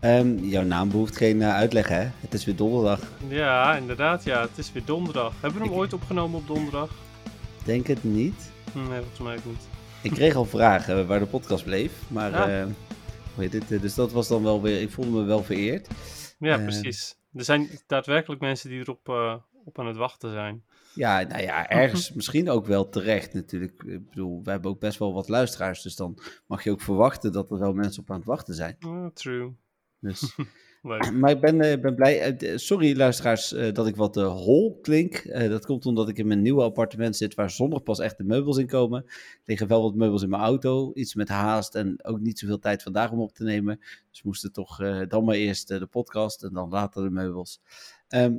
Ehm, jouw naam behoeft geen eh, uitleg, hè? Het is weer donderdag. Ja, inderdaad, ja. Het is weer donderdag. Hebben we hem ooit opgenomen op donderdag? Denk het niet. Nee, volgens mij ook niet. Ik kreeg al vragen waar de podcast bleef, maar Ja. eh, hoe heet het? eh, Dus dat was dan wel weer. Ik voelde me wel vereerd. Ja, Eh. precies. Er zijn daadwerkelijk mensen die erop op aan het wachten zijn. Ja, nou ja, ergens misschien ook wel terecht natuurlijk. Ik bedoel, we hebben ook best wel wat luisteraars, dus dan mag je ook verwachten dat er wel mensen op aan het wachten zijn. True. Dus. Leuk. Maar ik ben, eh, ben blij. eh, sorry luisteraars eh, dat ik wat hol klink. Dat komt omdat ik in mijn nieuwe appartement zit waar zondag pas echt de meubels in komen. Er liggen wel wat meubels in mijn auto. Iets met haast en ook niet zoveel tijd vandaag om op te nemen. Dus moesten toch dan maar eerst de podcast en dan later de meubels. Ehm,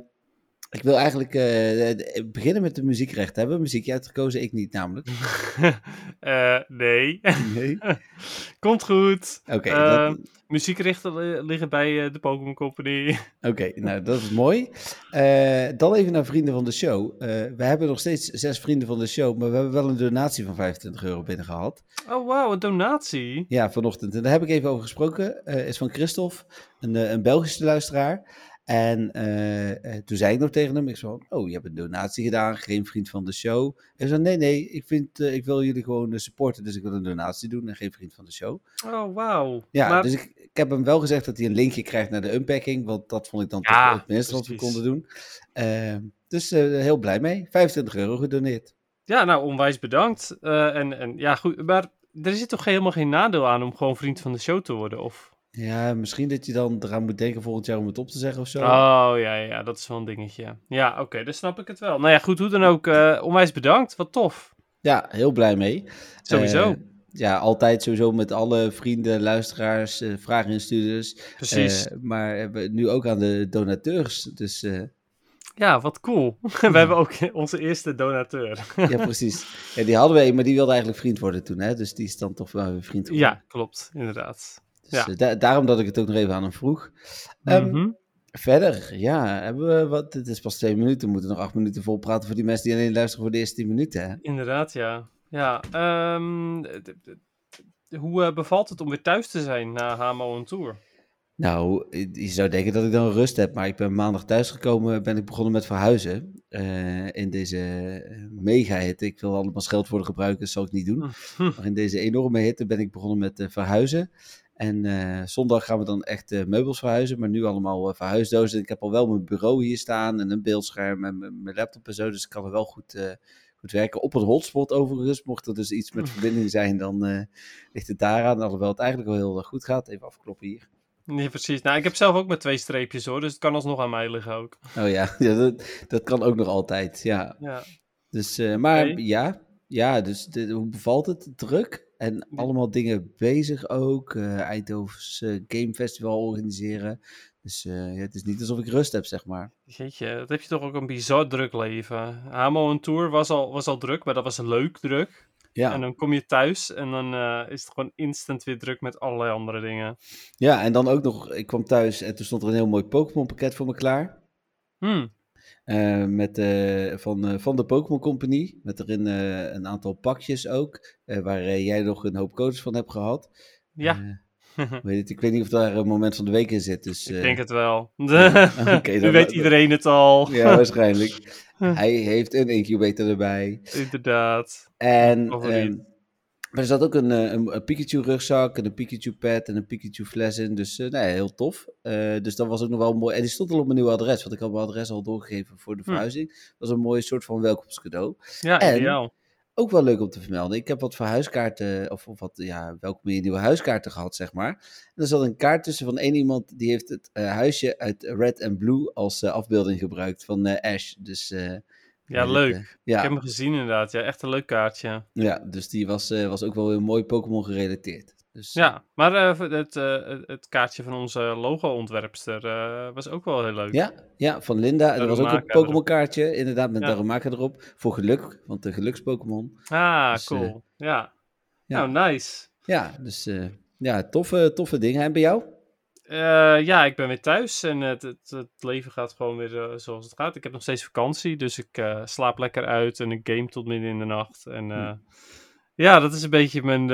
ik wil eigenlijk eh, beginnen met de muziekrecht. Hebben we muziekje uitgekozen? Ik niet namelijk. Eh, nee. Nee. Komt goed. Oké, Eh, dat- muziekrichten li- liggen bij eh, de Pokémon Company. Oké, nou dat is mooi. Dan even naar vrienden van de show. We hebben nog steeds zes vrienden van de show, maar we hebben wel een donatie van 25 euro binnengehaald. Oh, wauw, een donatie. Ja, vanochtend. En daar heb ik even over gesproken. Is van Christophe, een, een Belgische luisteraar. En eh, eh, toen zei ik nog tegen hem, ik zo, oh, je hebt een donatie gedaan, geen vriend van de show. Hij zei, nee, nee, ik, vind, eh, ik wil jullie gewoon supporten, dus ik wil een donatie doen en geen vriend van de show. Oh, wauw. Ja, Maar- dus ik, ik heb hem wel gezegd dat hij een linkje krijgt naar de unpacking, want dat vond ik dan Ja, toch het minste wat we konden doen. Eh, dus heel blij mee. 25 euro gedoneerd. Ja, nou, onwijs bedankt. En, en ja, goed. Maar er zit toch helemaal geen nadeel aan om gewoon vriend van de show te worden? Of... Ja, misschien dat je dan eraan moet denken volgend jaar om het op te zeggen of zo. Oh, ja, ja, dat is wel een dingetje. Ja, oké, dan snap ik het wel. Nou ja, goed, hoe dan ook. eh, onwijs bedankt. Wat tof. Ja, heel blij mee. Sowieso. Eh, ja, altijd sowieso met alle vrienden, luisteraars, eh vragen instuurders. Precies. Maar nu ook aan de donateurs. Dus ja, wat cool. We hebben ook onze eerste donateur. ja, precies. Ja, die hadden we, maar die wilde eigenlijk vriend worden toen. Hè? Dus die is dan toch wel weer vriend geworden. ja, klopt. Inderdaad. Dus, ja. eh, da- daarom dat ik het ook nog even aan hem vroeg. Ehm, Mhm. Verder, ja, hebben we wat? Het is pas twee minuten. We moeten nog acht minuten vol praten voor die mensen die alleen luisteren voor de eerste tien minuten. Hè? Inderdaad, ja. Ja, ehm, hoe eh, bevalt het om weer thuis te zijn na Hamo en Tour? Nou, je zou denken dat ik dan rust heb, maar ik ben maandag thuisgekomen, ben ik begonnen met verhuizen. eh, in deze mega hitte. Ik wil allemaal scheldwoorden gebruiken, dat zal ik niet doen. Maar in deze enorme hitte ben ik begonnen met verhuizen. En eh, zondag gaan we dan echt eh, meubels verhuizen, maar nu allemaal eh, verhuisdozen. Ik heb al wel mijn bureau hier staan en een beeldscherm en mijn laptop en zo, dus ik kan er wel goed, goed werken. Op een hotspot overigens, mocht er dus iets met verbinding zijn, dan ligt het daaraan. Alhoewel het eigenlijk wel heel erg goed gaat. Even afkloppen hier. Nee, precies. Nou, ik heb zelf ook met twee streepjes hoor, dus het kan alsnog aan mij liggen ook. Oh ja, ja dat, dat kan ook nog altijd, ja. Ja, Dus, maar ja, ja, dus de- hoe bevalt het? Druk en allemaal dingen bezig ook. eh Eindhoven's eh, Game Festival organiseren. Dus eh, ja, het is niet alsof ik rust heb, zeg maar. jeetje, dat heb je toch ook een bizar druk leven. Hamo en Tour was al, was al druk, maar dat was leuk druk. Ja, En dan kom je thuis en dan is het gewoon instant weer druk met allerlei andere dingen. ja, en dan ook nog, ik kwam thuis en toen stond er een heel mooi Pokémon pakket voor me klaar. Hmm, Eh, met, eh, van, eh, van de Pokémon Company. Met erin een aantal pakjes ook. waar jij nog een hoop codes van hebt gehad. ja, weet het, ik weet niet of daar een moment van de week in zit. Dus, ik denk het wel. oké, nu dan- weet iedereen het al. Ja, waarschijnlijk. Hij heeft een incubator erbij. Inderdaad. En maar er zat ook een, eh, een, een Pikachu rugzak en een Pikachu pad en een Pikachu fles in. Dus uh, nou ja, heel tof. Uh, dus dat was ook nog wel mooi. En die stond al op mijn nieuwe adres, want ik had mijn adres al doorgegeven voor de verhuizing. Dat was een mooi soort van welkomstcadeau. Ja, En- ideaal. Ook wel leuk om te vermelden. Ik heb wat verhuiskaarten, of, of wat, ja, welkom in je nieuwe huiskaarten gehad, zeg maar. En er zat een kaart tussen van één iemand die heeft het eh, huisje uit Red en Blue als eh, afbeelding gebruikt van eh, Ash. Dus eh, Ja, leuk. Ik heb hem gezien inderdaad. Ja, echt een leuk kaartje. ja, dus die was, eh, was ook wel weer mooi Pokémon gerelateerd. Dus, Ja, maar eh, het, eh, het- het kaartje van onze logo-ontwerpster was ook wel heel leuk. Ja, ja, van Linda. En er was ook een Darumaka Pokémon kaartje, inderdaad, met Ja. Darumaka erop. Voor geluk, want de geluks-Pokémon. Ah, Dus, cool. ja. ja. Nou, nice. Ja, dus ja, toffe, toffe dingen. En bij jou? Eh, ja, ik ben weer thuis en het, het, het leven gaat gewoon weer zoals het gaat. Ik heb nog steeds vakantie, dus ik eh, slaap lekker uit en ik game tot midden in de nacht. En eh, ja, dat is een beetje mijn,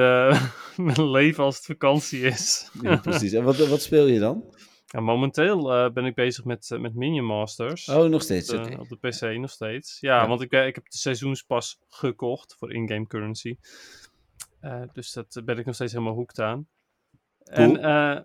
mijn leven als het vakantie is. Ja, precies. En wat, wat speel je dan? Ja, momenteel ben ik bezig met, met Minion Masters. Oh, nog steeds. op, de, op de PC nog steeds. Ja, Ja. want ik, ik heb de seizoenspas gekocht voor in-game currency. Dus dat ben ik nog steeds helemaal hoekt aan. Cool. En eh,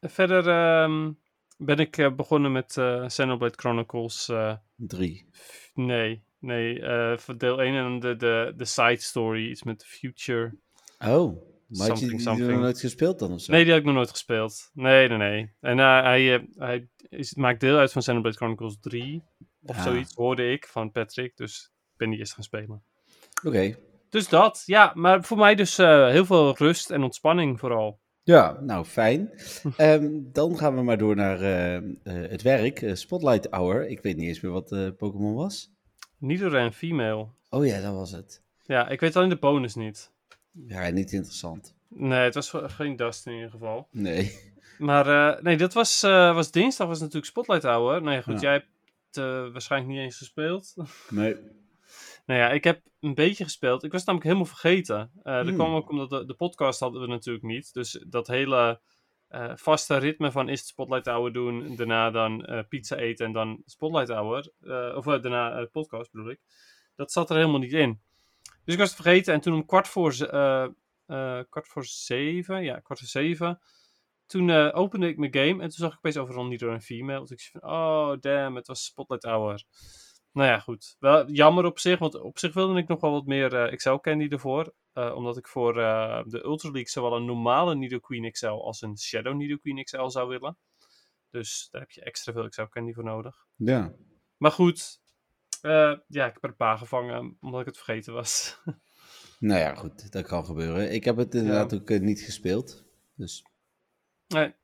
verder ehm, ben ik eh, begonnen met eh Xenoblade Chronicles. eh, Drie. f- nee, nee, eh, voor deel 1 en de, de, de side story, iets met Future. Oh, maar had je die nog nooit gespeeld dan of zo? Nee, die heb ik nog nooit gespeeld. Nee, nee, nee. En eh, hij, eh, hij is, maakt deel uit van Xenoblade Chronicles 3 of Ah. zoiets, hoorde ik van Patrick. Dus ik ben die eerst gaan spelen. Oké. Dus dat, ja. Maar voor mij dus eh, heel veel rust en ontspanning vooral. Ja, nou fijn. Ehm, dan gaan we maar door naar eh, eh, het werk. eh, Spotlight Hour. Ik weet niet eens meer wat Pokémon was. Nidoran female. Oh ja, dat was het. Ja, ik weet alleen de bonus niet. Ja, niet interessant. Nee, het was ge- geen Dust in ieder geval. Nee. Maar nee, dat was, was dinsdag, was natuurlijk Spotlight Hour. Ja, goed, Ja. jij hebt waarschijnlijk niet eens gespeeld. Nee. Nou ja, ik heb een beetje gespeeld. Ik was namelijk helemaal vergeten. Eh dat Hmm. kwam ook omdat de, de podcast hadden we natuurlijk niet. Dus dat hele eh, vaste ritme van eerst Spotlight Hour doen, daarna dan eh, pizza eten en dan Spotlight Hour. of daarna podcast bedoel ik. Dat zat er helemaal niet in. Dus ik was het vergeten en toen om kwart voor, kwart voor zeven, ja, kwart voor zeven, toen opende ik mijn game en toen zag ik opeens overal Nidor en Female. Dus ik zei van, oh damn, het was Spotlight Hour. Nou ja, goed. Wel jammer op zich, want op zich wilde ik nog wel wat meer eh Excel Candy ervoor. eh, omdat ik voor eh, de Ultra League zowel een normale Nidoqueen XL als een Shadow Nidoqueen XL zou willen. Dus daar heb je extra veel Excel Candy voor nodig. Ja. Maar goed, ja, ik heb er een paar gevangen omdat ik het vergeten was. Nou ja, goed. Dat kan gebeuren. Ik heb het inderdaad ook niet gespeeld. Dus nee.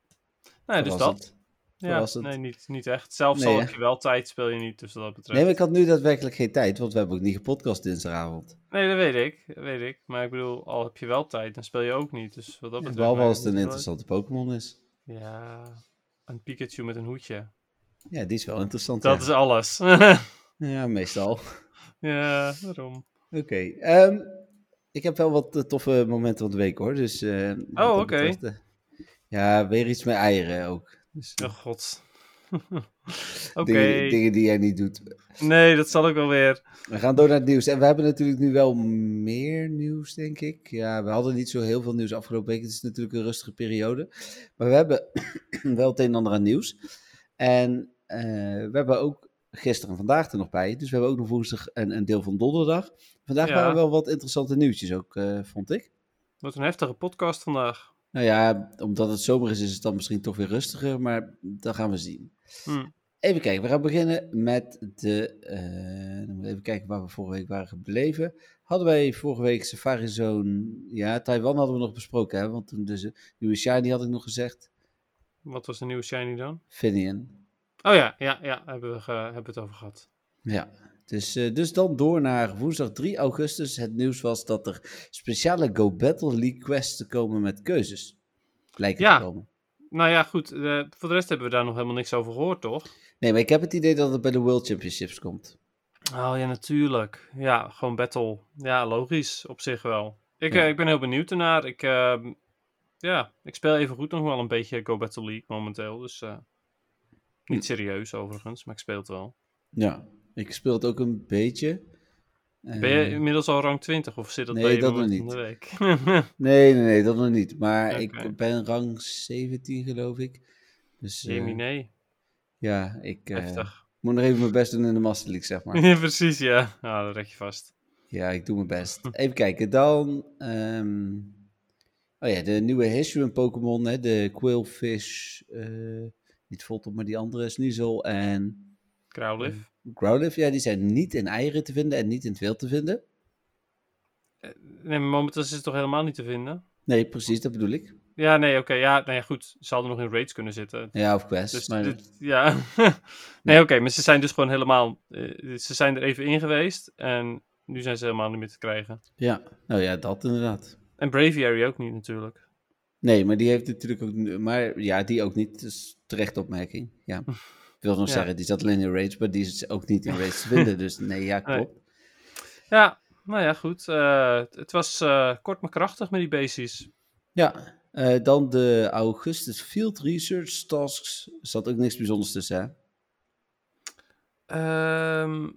Nee, dus dat. Ja, nee, niet, niet echt. Zelfs Nee, al heb je wel tijd, speel je niet. Dus wat dat betreft. Nee, maar ik had nu daadwerkelijk geen tijd, want we hebben ook niet gepodcast dinsdagavond. Nee, dat weet ik. Dat weet ik. Maar ik bedoel, al heb je wel tijd, dan speel je ook niet. Dus wat dat betreft... Behalve als het een interessante Pokémon is. Ja, een Pikachu met een hoedje. Ja, die is wel interessant. Dat ja. is alles. Ja, meestal. ja, daarom. Oké. ehm, ik heb wel wat eh, toffe momenten van de week hoor. Dus, eh, dat oké. eh, ja, weer iets met eieren ook. Dus, eh, Oh god. Oké. dingen, dingen die jij niet doet. Nee, dat zal ik wel weer. We gaan door naar het nieuws. En we hebben natuurlijk nu wel meer nieuws, denk ik. Ja, we hadden niet zo heel veel nieuws afgelopen week. Het is natuurlijk een rustige periode. Maar we hebben wel het een en ander aan nieuws. En eh, we hebben ook gisteren en vandaag er nog bij. Dus we hebben ook nog woensdag en een deel van donderdag. Vandaag Ja. waren wel wat interessante nieuwtjes ook, eh, vond ik. Wat een heftige podcast vandaag. Nou ja, omdat het zomer is, is het dan misschien toch weer rustiger. Maar dat gaan we zien. Hm. Even kijken, we gaan beginnen met de. eh, even kijken waar we vorige week waren gebleven. Hadden wij vorige week Safari Zone. Ja, Taiwan hadden we nog besproken, hè? Want toen dus de nieuwe Shiny had ik nog gezegd. Wat was de nieuwe shiny dan? Finian. Oh ja, ja, ja, hebben we, hebben het over gehad. Ja. Dus, eh, dus dan door naar woensdag 3 augustus. Het nieuws was dat er speciale Go Battle League quests te komen met keuzes. Ja. te komen. Nou ja, goed. eh, voor de rest hebben we daar nog helemaal niks over gehoord, toch? Nee, maar ik heb het idee dat het bij de World Championships komt. Oh ja, natuurlijk. Ja, gewoon battle. Ja, logisch. Op zich wel. Ik, Ja. eh, ik ben heel benieuwd ernaar. Ik, ehm, ja, ik speel even goed nog wel een beetje Go Battle League momenteel. Dus eh, niet serieus overigens, maar ik speel het wel. Ja, ik speel het ook een beetje. Ben je Eh, inmiddels al rang 20 of zit dat nee, bij je dat nog niet. van de week? Nee, nee, nee, dat nog niet. Maar ik ben rang 17, geloof ik. Dus eh, Jemie, nee. ja, ik eh, moet nog even mijn best doen in de Master League, zeg maar. Ja, precies, ja. Nou, dat red je vast. ja, ik doe mijn best. Even kijken, dan... ehm, oh ja, de nieuwe Hisuian Pokémon, hè, de Quillfish, eh, niet Voltop, maar die andere, Sneasel en Growlithe. Growlithe. Ja, die zijn niet in eieren te vinden en niet in het wild te vinden. Nee, maar momenteel is het toch helemaal niet te vinden? Nee, precies, dat bedoel ik. Ja, nee, oké. ja, nee, goed. Ze hadden nog in raids kunnen zitten. Ja, of Quest. Dus maar, dit- ja. nee, oké, maar ze zijn dus gewoon helemaal. eh, ze zijn er even in geweest en nu zijn ze helemaal niet meer te krijgen. Ja, nou ja, dat inderdaad. En Braviary ook niet, natuurlijk. Nee, maar die heeft natuurlijk ook... Maar ja, die ook niet. Dus terecht opmerking. Ja. Ik wil nog Ja. zeggen, die zat alleen in raids, maar die is ook niet in raids te vinden. Dus nee, ja, Nee. klopt. Ja, nou ja, goed. eh, het was eh, kort maar krachtig met die bases. Ja, eh, dan de Augustus Field Research Tasks. Er zat ook niks bijzonders tussen, hè? Ehm,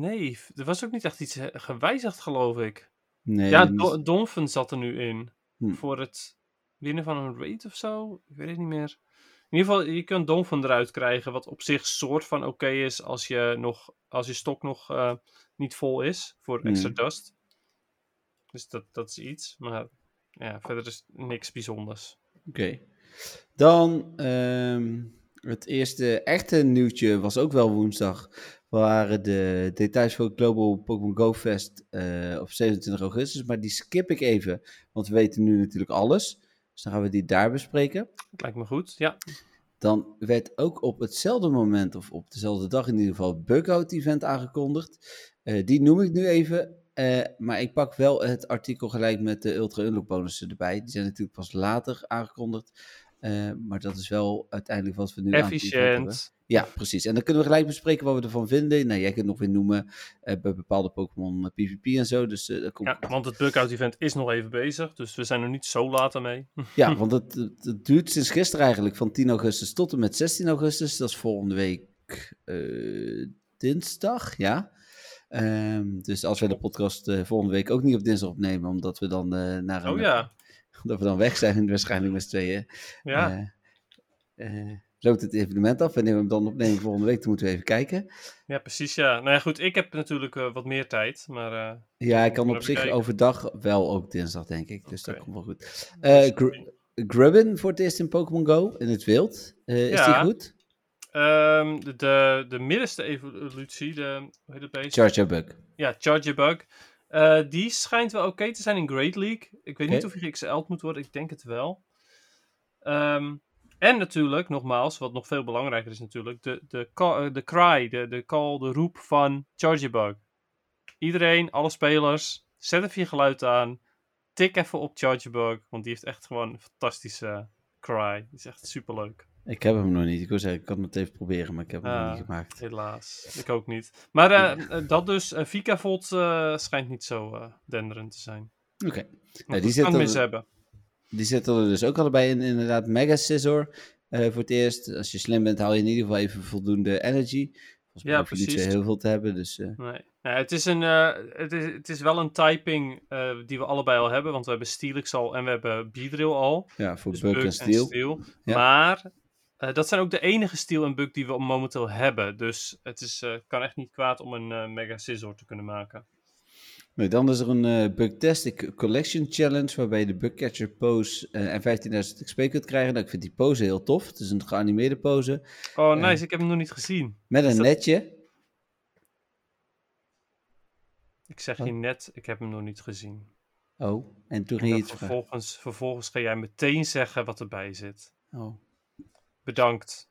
nee, er was ook niet echt iets gewijzigd, geloof ik. Nee, ja, niet- Do- Donphan zat er nu in. Hm. Voor het winnen van een raid of zo. Ik weet het niet meer. In ieder geval, je kunt Donphan eruit krijgen. Wat op zich soort van oké is als je, nog, als je stok nog eh, niet vol is. Voor extra Hm. dust. Dus dat, dat is iets. Maar ja, verder is niks bijzonders. Oké. Dan ehm, het eerste echte nieuwtje was ook wel woensdag. Waren de details voor het Global Pokémon Go Fest eh, op 27 augustus. Maar die skip ik even, want we weten nu natuurlijk alles. Dus dan gaan we die daar bespreken. Lijkt me goed, ja. Dan werd ook op hetzelfde moment, of op dezelfde dag in ieder geval, het Bugout Event aangekondigd. Eh, die noem ik nu even. eh, maar ik pak wel het artikel gelijk met de Ultra Unlock bonussen erbij. Die zijn natuurlijk pas later aangekondigd. Eh, maar dat is wel uiteindelijk wat we nu. Efficiënt. Ja, precies. En dan kunnen we gelijk bespreken wat we ervan vinden. Nou, jij kunt nog weer noemen eh, bij bepaalde Pokémon eh, PvP en zo. Dus eh dat komt Ja, want het Bugout event is nog even bezig. Dus we zijn er niet zo laat aan mee. Ja, want het, het, het duurt sinds gisteren eigenlijk van 10 augustus tot en met 16 augustus. Dat is volgende week eh, dinsdag, ja. Ehm, dus als we de podcast eh, volgende week ook niet op dinsdag opnemen, omdat we dan eh, naar een, Oh ja. Omdat we dan weg zijn, waarschijnlijk met z'n tweeën. Ja, eh, eh, loopt het evenement af. Wanneer we hem dan opnemen volgende week, dan moeten we even kijken. ja, precies ja. Nou ja, goed. Ik heb natuurlijk eh, wat meer tijd. Maar Ja, ik kan op zich kijken. overdag wel ook dinsdag, denk ik. Dus dat komt wel goed. Gr- Grubbin voor het eerst in Pokémon Go, in het wild. Is die goed? Ehm, de, de, de middenste evolutie, de, hoe heet het beest? Charger Bug. Ja, Charger Bug. Eh, die schijnt wel oké te zijn in Great League. Ik weet niet of hij XL'd moet worden, ik denk het wel. Ehm, en natuurlijk, nogmaals, wat nog veel belangrijker is natuurlijk, de, de, eh, de cry, de, de call, de roep van Charger Bug. Iedereen, alle spelers, zet even je geluid aan. Tik even op Charger Bug, want die heeft echt gewoon een fantastische cry. Die is echt superleuk. Ik heb hem nog niet. Ik wil zeggen, ik kan het even proberen, maar ik heb hem nog Ah. niet gemaakt. Helaas. Ik ook niet. Maar eh, eh, dat dus, uh, Vikavolt eh, schijnt niet zo denderend te zijn. Oké. Maar die die kan mis hebben. Die zitten er dus ook allebei in, inderdaad. Mega Scissor voor het eerst. Als je slim bent, haal je in ieder geval even voldoende energy. Volgens mij Ja, hoef je niet zo heel veel te hebben, dus... Nee. Ja, het, is een, het, is, het is wel een typing die we allebei al hebben. Want we hebben Steelix al en we hebben Beedrill al. ja, voor Dus Bug en Steel. Steel. Ja. Maar eh, dat zijn ook de enige Steel en Bug die we momenteel hebben. Dus het is, eh, kan echt niet kwaad om een eh, Mega Scissor te kunnen maken. Nee, dan is er een Bugtastic Collection Challenge, waarbij je de Bugcatcher pose en 15.000 XP kunt krijgen. Nou, ik vind die pose heel tof. Het is een geanimeerde pose. Oh, nice. Ik heb hem nog niet gezien. Met een dat- netje. Ik zeg je net, ik heb hem nog niet gezien. Oh, en toen En ging je vragen. vervolgens, vervolgens ga jij meteen zeggen wat erbij zit. Oh. Bedankt.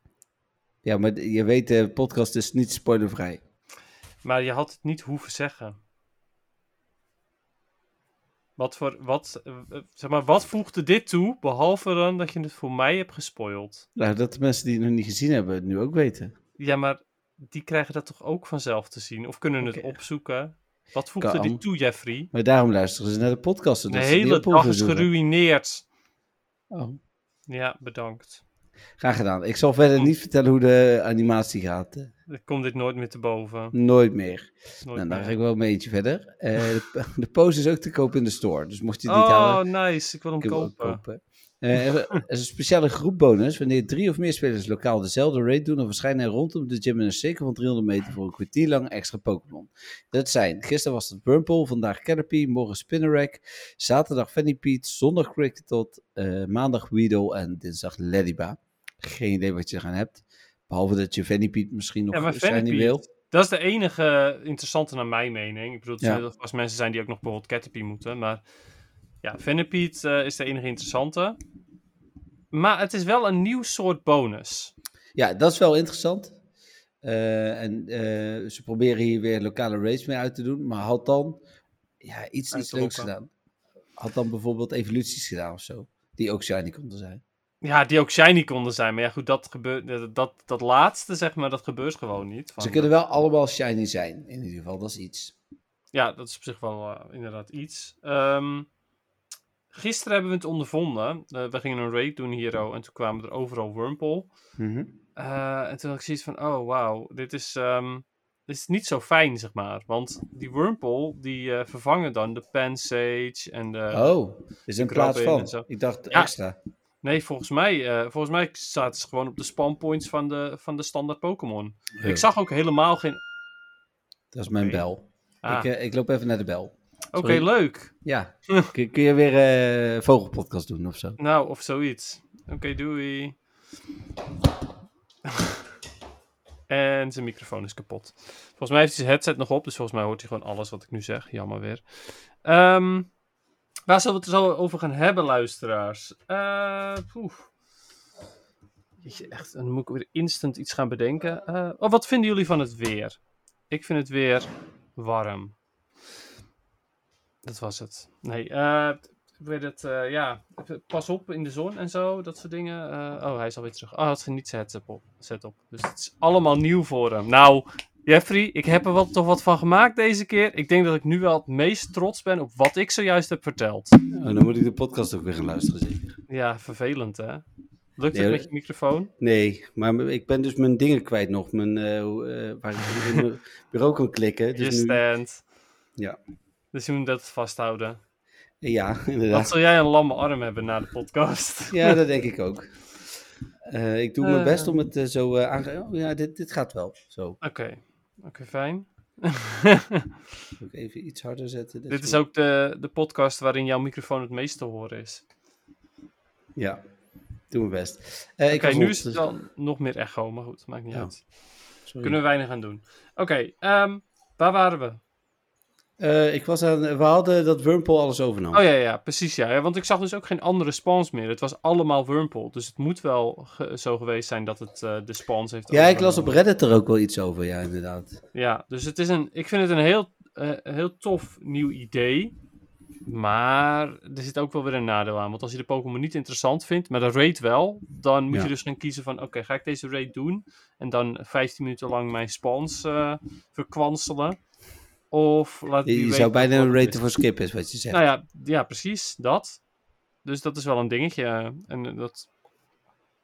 Ja, maar je weet, de podcast is niet spoilervrij. Maar je had het niet hoeven zeggen. Wat, voor, wat, eh, eh, zeg maar, wat voegde dit toe, behalve dan dat je het voor mij hebt gespoild? Nou, dat de mensen die het nog niet gezien hebben het nu ook weten. Ja, maar die krijgen dat toch ook vanzelf te zien? Of kunnen het opzoeken? Wat voegde Kan. dit toe, Jeffrey? Maar daarom luisteren ze naar de podcast. De hele dag is geruineerd. Oh, Ja, bedankt. Graag gedaan. Ik zal verder niet vertellen hoe de animatie gaat. Er komt dit nooit meer te boven. Nooit meer. Nooit nou, dan meer. ga ik wel een beetje verder. Eh, de, de pose is ook te koop in de store. Dus mocht je het niet Oh, halen, nice. Ik wil hem kopen. Eh, er is een speciale groepbonus. Wanneer drie of meer spelers lokaal dezelfde raid doen, dan verschijnen er rondom de gym in een cirkel van 300 meter voor een kwartier lang extra Pokémon. Dat zijn, gisteren was het Wurmple, vandaag Caterpie, morgen Spinnerack, zaterdag Venipede, zondag Cricketot, eh maandag Weedle en dinsdag Lediba. Geen idee wat je eraan hebt. Behalve dat je Venipede misschien nog Ja, maar shiny wil. dat is de enige interessante naar mijn mening. Ik bedoel, er Ja. vast mensen zijn die ook nog bijvoorbeeld Caterpie moeten, maar ja, Venipede eh, is de enige interessante. Maar het is wel een nieuw soort bonus. Ja, dat is wel interessant. Eh, en eh, ze proberen hier weer lokale raids mee uit te doen. Maar had dan ja, iets, iets leuks gedaan. Had dan bijvoorbeeld evoluties gedaan of zo. Die ook shiny konden zijn. Ja, die ook shiny konden zijn. Maar ja, goed, dat, gebeurt, dat, dat, dat laatste, zeg maar, dat gebeurt gewoon niet. Van, Ze kunnen wel allemaal shiny zijn, in ieder geval. Dat is iets. Ja, dat is op zich wel eh, inderdaad iets. Ehm, gisteren hebben we het ondervonden. Eh, we gingen een raid doen hier oh, en toen kwamen er overal Wurmple. Mhm. Eh, en toen had ik zoiets van, oh wauw, dit is, ehm, dit is niet zo fijn, zeg maar. Want die Wurmple, die eh, vervangen dan de Pansage en de... Oh, is in plaats van. Ik dacht Ja. extra. Nee, volgens mij, eh, volgens mij zaten ze gewoon op de spawn points van de, van de standaard Pokémon. Ja. Ik zag ook helemaal geen... Dat is mijn bel. Ah, Ik, eh, ik loop even naar de bel. Oké, leuk. Ja. kun, kun je weer eh vogelpodcast doen of zo? Nou, of zoiets. Oké, doei. en zijn microfoon is kapot. Volgens mij heeft hij zijn headset nog op, dus volgens mij hoort hij gewoon alles wat ik nu zeg. Jammer weer. Ehm, waar zullen we het zo over gaan hebben, luisteraars? Poeh. Jeetje, echt, dan moet ik weer instant iets gaan bedenken. Oh, wat vinden jullie van het weer? Ik vind het weer warm. Dat was het. Nee, eh weet het, ja, pas op in de zon en zo, dat soort dingen. Oh, hij is alweer terug. Oh, had niet headset op, set op. Dus het is allemaal nieuw voor hem. Nou, Jeffrey, ik heb er wel, toch wat van gemaakt deze keer. Ik denk dat ik nu wel het meest trots ben op wat ik zojuist heb verteld. Oh, dan moet ik de podcast ook weer gaan luisteren, zeker. Ja, vervelend hè? Lukt Nee, het met je microfoon? Nee, maar ik ben dus mijn dingen kwijt nog. Mijn, eh, eh, waar ik in mijn bureau kan klikken. Je Dus nu, stand. Ja. Dus je moet dat vasthouden. ja, Wat inderdaad. zal jij een lamme arm hebben na de podcast? Ja, dat denk ik ook. Eh, ik doe mijn best om het zo aan. Oh, ja, dit, dit gaat wel. Zo. Oké, fijn. Moet ik even iets harder zetten. Dit is goed. ook de, de podcast waarin jouw microfoon het meest te horen is. Ja, doe mijn best. Eh, Oké, nu is het dan nog meer echo, maar goed, maakt niet Ja. uit. Sorry. Kunnen we weinig aan doen. Oké, ehm, waar waren we? Eh, ik was aan... We hadden dat Wurmple alles overnam. Oh ja, ja, precies ja. ja. Want ik zag dus ook geen andere spawns meer. Het was allemaal Wurmple. Dus het moet wel ge- zo geweest zijn dat het eh, de spawns heeft Ja, ik las op. Reddit er ook wel iets over, ja, inderdaad. Ja, dus het is een, ik vind het een heel, eh, heel tof nieuw idee. Maar er zit ook wel weer een nadeel aan. Want als je de Pokémon niet interessant vindt, maar de raid wel, dan moet Ja. je dus gaan kiezen van: oké, ga ik deze raid doen? En dan 15 minuten lang mijn spawns verkwanselen. Of laat Je, je zou bijna een rate voor skip is wat je zegt. Nou ja, ja, precies, dat. Dus dat is wel een dingetje. eh, En dat.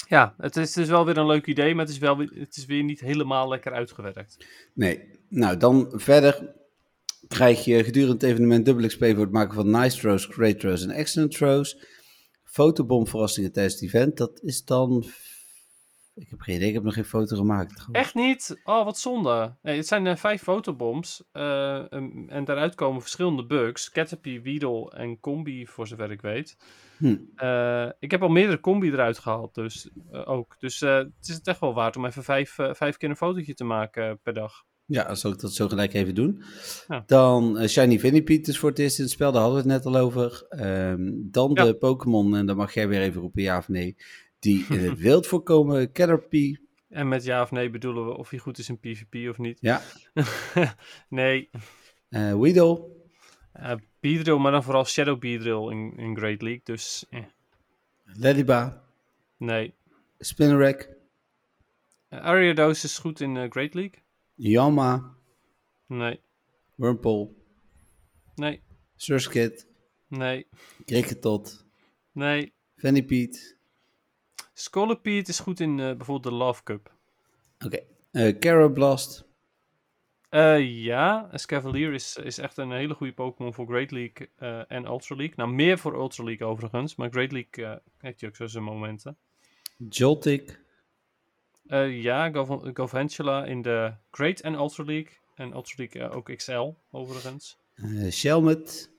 Ja, het is, wel weer een leuk idee, maar het is, wel, weer- het is weer niet helemaal lekker uitgewerkt. Nee. Nou, dan verder krijg je gedurende het evenement dubbel XP voor het maken van nice throws, great throws en excellent throws. Fotobom verrassingen tijdens het event. Dat is dan... Ik heb geen idee, ik heb nog geen foto gemaakt. Gewoon. Echt niet? Oh, wat zonde. Nee, het zijn eh, vijf fotobombs. eh, em, en daaruit komen verschillende bugs. Caterpie, Weedle en Combi, voor zover ik weet. Hm. Eh, ik heb al meerdere Combi eruit gehaald, dus ook. Dus het is het echt wel waard om even vijf, vijf keer een fotootje te maken per dag. Ja, zal ik dat zo gelijk even doen. Ja. Dan Shiny Venipede is voor het eerst in het spel, daar hadden we het net al over. Ehm, dan Ja. de Pokémon, en dan mag jij weer even roepen ja of nee, die in het wild voorkomen. Caterpie. En met ja of nee bedoelen we of hij goed is in PvP of niet. Ja. nee, eh Weedle. eh Beedrill, maar dan vooral Shadow Beedrill in, in Great League. Dus eh, Lediba. nee. Spinarak. Uh, Ariados is goed in eh, Great League. Yama. Nee, Wurmple. nee, Surskit. nee, Kricketot. nee. Venipede. Scolipede is goed in eh, bijvoorbeeld de Love Cup. Oké. Eh Carablast. Eh, ja, Escavalier is, is echt een hele goede Pokémon voor Great League en Ultra League. Nou, meer voor Ultra League overigens, maar Great League eh heeft hij ook zo zijn momenten. Joltik. Ja, Gov- in de Great en Ultra League. En Ultra League ook XL, overigens. Shelmet.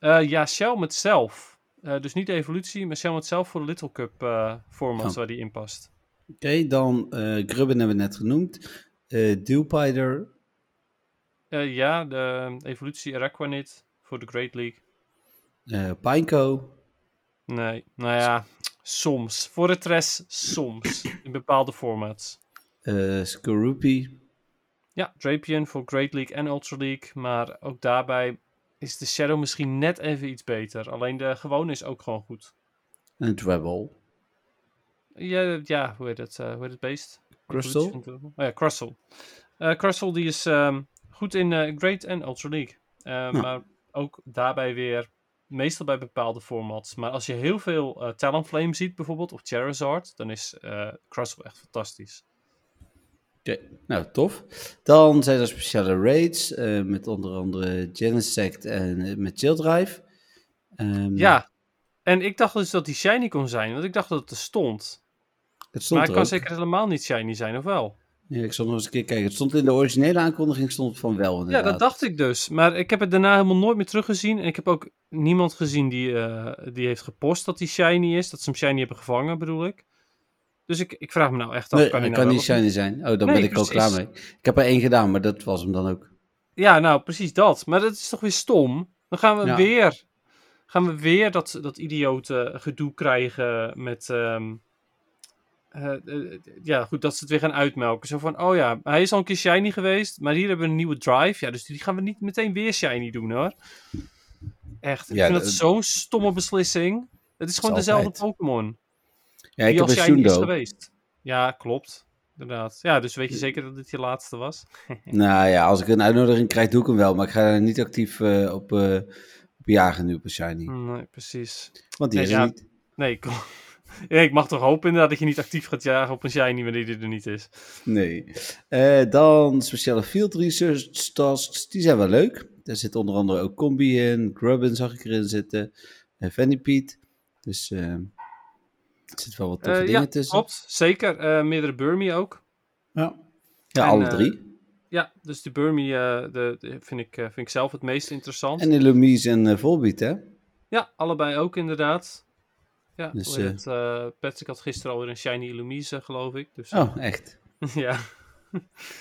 Ja, Shelmet zelf. Eh, dus niet de evolutie, maar Shelmet zelf voor de Little Cup eh formats Oh. waar die in past. Oké, dan eh Grubben hebben we net genoemd. Eh Dewpider. Ja, de evolutie Araquanid voor de Great League. Uh, Pineco. Nee, nou ja, soms. Voor het rest soms. In bepaalde formats. Uh, Skorupi. Ja, Drapion voor Great League en Ultra League. Maar ook daarbij is de Shadow misschien net even iets beter. Alleen de gewone is ook gewoon goed. En Treble. Ja, ja, hoe heet het, uh, hoe heet het beest? Crystal? Oh ja, Crystal. Uh, Crystal die is um, goed in uh, Great en Ultra League. Uh, Maar ook daarbij weer meestal bij bepaalde formats. Maar als je heel veel Talonflame ziet bijvoorbeeld, of Charizard, dan is Crystal echt fantastisch. Oké, okay. nou tof. Dan zijn er speciale raids uh, met onder andere Genesect en met Chill Drive. Um, ja, en ik dacht dus dat die shiny kon zijn, want ik dacht dat het er stond. Het stond maar het kan ook. zeker helemaal niet shiny zijn, of wel? Ja, ik zal nog eens een keer kijken. Het stond in de originele aankondiging stond het van wel inderdaad. Ja, dat dacht ik dus. Maar ik heb het daarna helemaal nooit meer teruggezien. En ik heb ook niemand gezien die, uh, die heeft gepost dat die shiny is. Dat ze hem shiny hebben gevangen, bedoel ik. Dus ik, ik vraag me nou echt af. Nee, kan hij hij kan nou niet shiny zijn. Oh, dan Nee, ben ik al klaar mee. Ik heb er één gedaan, maar dat was hem dan ook. Ja, nou, precies dat. Maar dat is toch weer stom? Dan gaan we Ja. weer... Gaan we weer dat, dat idiote gedoe krijgen met... ehm, eh, eh, ja, goed, dat ze het weer gaan uitmelken. Zo van, oh ja, hij is al een keer shiny geweest, maar hier hebben we een nieuwe drive. Ja, dus die gaan we niet meteen weer shiny doen, hoor. Echt, ik Ja, vind dat zo'n stomme beslissing. Het is gewoon is dezelfde. Pokémon. Ja, ik heb een is geweest. Ja, klopt. Inderdaad. Ja, dus weet je zeker dat dit je laatste was? Nou ja, als ik een uitnodiging krijg, doe ik hem wel. Maar ik ga er niet actief eh, op, eh, op jagen nu op een shiny. Nee, precies. Want die Nee, is ja. niet. Nee, ik, ja, ik mag toch hopen inderdaad dat je niet actief gaat jagen op een shiny wanneer die er niet is. Nee. Eh, dan speciale field research tasks. Die zijn wel leuk. Daar zit onder andere ook Combi in. Grubbin zag ik erin zitten. En Venipede. Dus eh, er zitten wel wat toffe Eh, dingen ja, tussen. klopt. Zeker. Eh, meerdere Burmy ook. Ja, ja En, alle eh, drie. Ja, dus de Burmy eh, de, de vind, ik, eh, vind ik zelf het meest interessant. En Illumise en eh Volbeat, hè? Ja, allebei ook inderdaad. Ja, Dus, eh, het, Patrick had gisteren alweer een Shiny Illumise, geloof ik. Dus, Oh, echt. ja,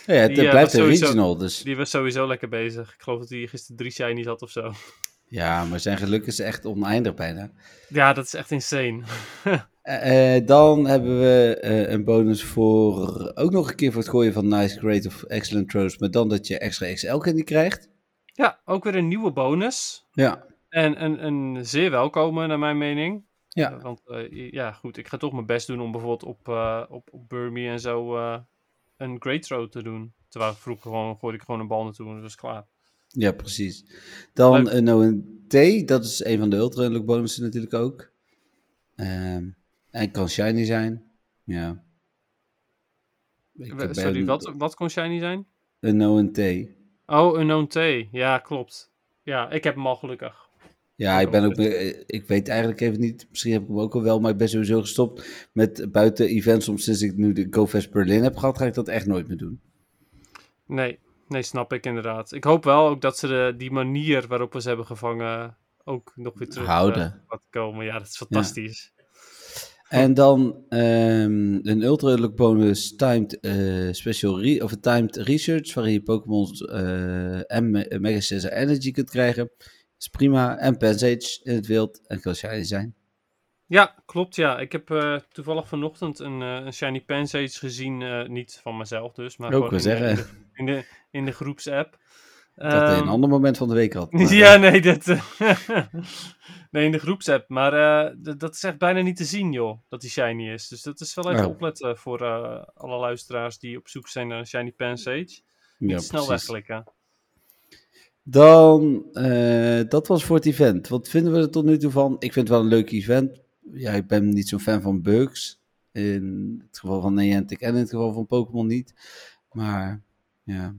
Ja, het Die, blijft was een sowieso- regional, dus... die was sowieso lekker bezig. Ik geloof dat hij gisteren drie Shinies had of zo. Ja, maar zijn geluk is echt oneindig bijna. Ja, dat is echt insane. Eh, eh, dan hebben we eh, een bonus voor ook nog een keer voor het gooien van Nice, Great of Excellent Throws, maar dan dat je extra XL candy krijgt. Ja, ook weer een nieuwe bonus. Ja, En een, een zeer welkome, naar mijn mening. ja. Want ja, goed, ik ga toch mijn best doen om bijvoorbeeld op, op, op Burmy en zo een Great Throw te doen. Terwijl ik vroeger gewoon, gooide ik gewoon een bal naartoe en dat was klaar. Ja, precies. Dan Leuk. een ONT, dat is een van de ultra bonussen natuurlijk ook. Ehm, en kan shiny zijn. Ja. Ik Sorry, een- wat, wat kon shiny zijn? Een ONT. Oh, een known T. Ja, klopt. Ja, ik heb hem al gelukkig. Ja, ik ben ook, eh, ik weet eigenlijk even niet, misschien heb ik hem ook al wel, maar ik ben sowieso gestopt met buiten events, om sinds ik nu de GoFest Berlin heb gehad, ga ik dat echt nooit meer doen. Nee, nee, snap ik inderdaad. Ik hoop wel ook dat ze de, die manier waarop we ze hebben gevangen ook nog weer terug Houden. eh, laten komen. Ja, dat is fantastisch. En dan ehm, een ultra bonus timed eh, special re- of een timed research, waarin je Pokémon eh en Me- Mega Scissor Energy kunt krijgen. is prima. En Pensage in het wild en kan shiny zijn. Ja, klopt. Ja, ik heb eh, toevallig vanochtend een, eh, een Shiny Pansage gezien. eh, niet van mezelf dus, maar Ook gewoon in, zeggen. in, de, in, de, in de groepsapp. Dat hij Ehm, een ander moment van de week had. maar, Ja, nee, dat, eh, nee, in de groepsapp. Maar eh, dat is echt bijna niet te zien, joh, dat die shiny is. Dus dat is wel even Oh. opletten voor eh, alle luisteraars die op zoek zijn naar een shiny Pansage. Niet ja, snel wegklikken. Dan, eh, dat was voor het event. Wat vinden we er tot nu toe van? Ik vind het wel een leuk event. Ja, ik ben niet zo'n fan van bugs. In het geval van Niantic en in het geval van Pokémon niet. Maar, ja.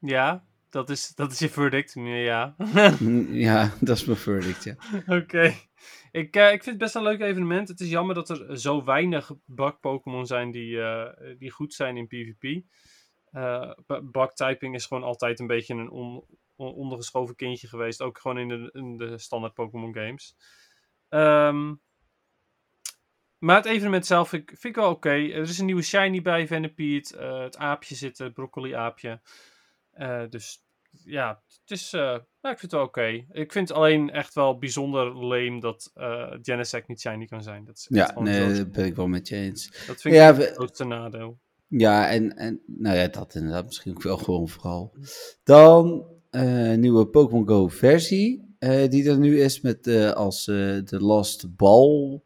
Ja, dat is, dat is je verdict. Ja. ja, dat is mijn verdict, ja. Oké. Ik, eh, ik vind het best een leuk evenement. Het is jammer dat er zo weinig bug-Pokémon zijn die, eh, die goed zijn in PvP. Eh bug-typing is gewoon altijd een beetje een on- on- ondergeschoven kindje geweest. Ook gewoon in de, in de standaard Pokémon games. Ehm, maar het evenement zelf vind ik, vind ik wel oké. Er is een nieuwe shiny bij Venipede. Het aapje zit, het broccoli-aapje. Eh, dus ja, het is, eh, ja, ik vind het wel oké. Ik vind het alleen echt wel bijzonder lame dat eh Genesect niet shiny kan zijn. Dat is Ja, nee, dat ben ik wel met je eens. Dat vind ik Ja, het grootste nadeel. Ja, en, en nou ja, dat inderdaad misschien ook wel gewoon vooral. Dan eh nieuwe Pokémon Go versie, die er nu is met als de Lost Ball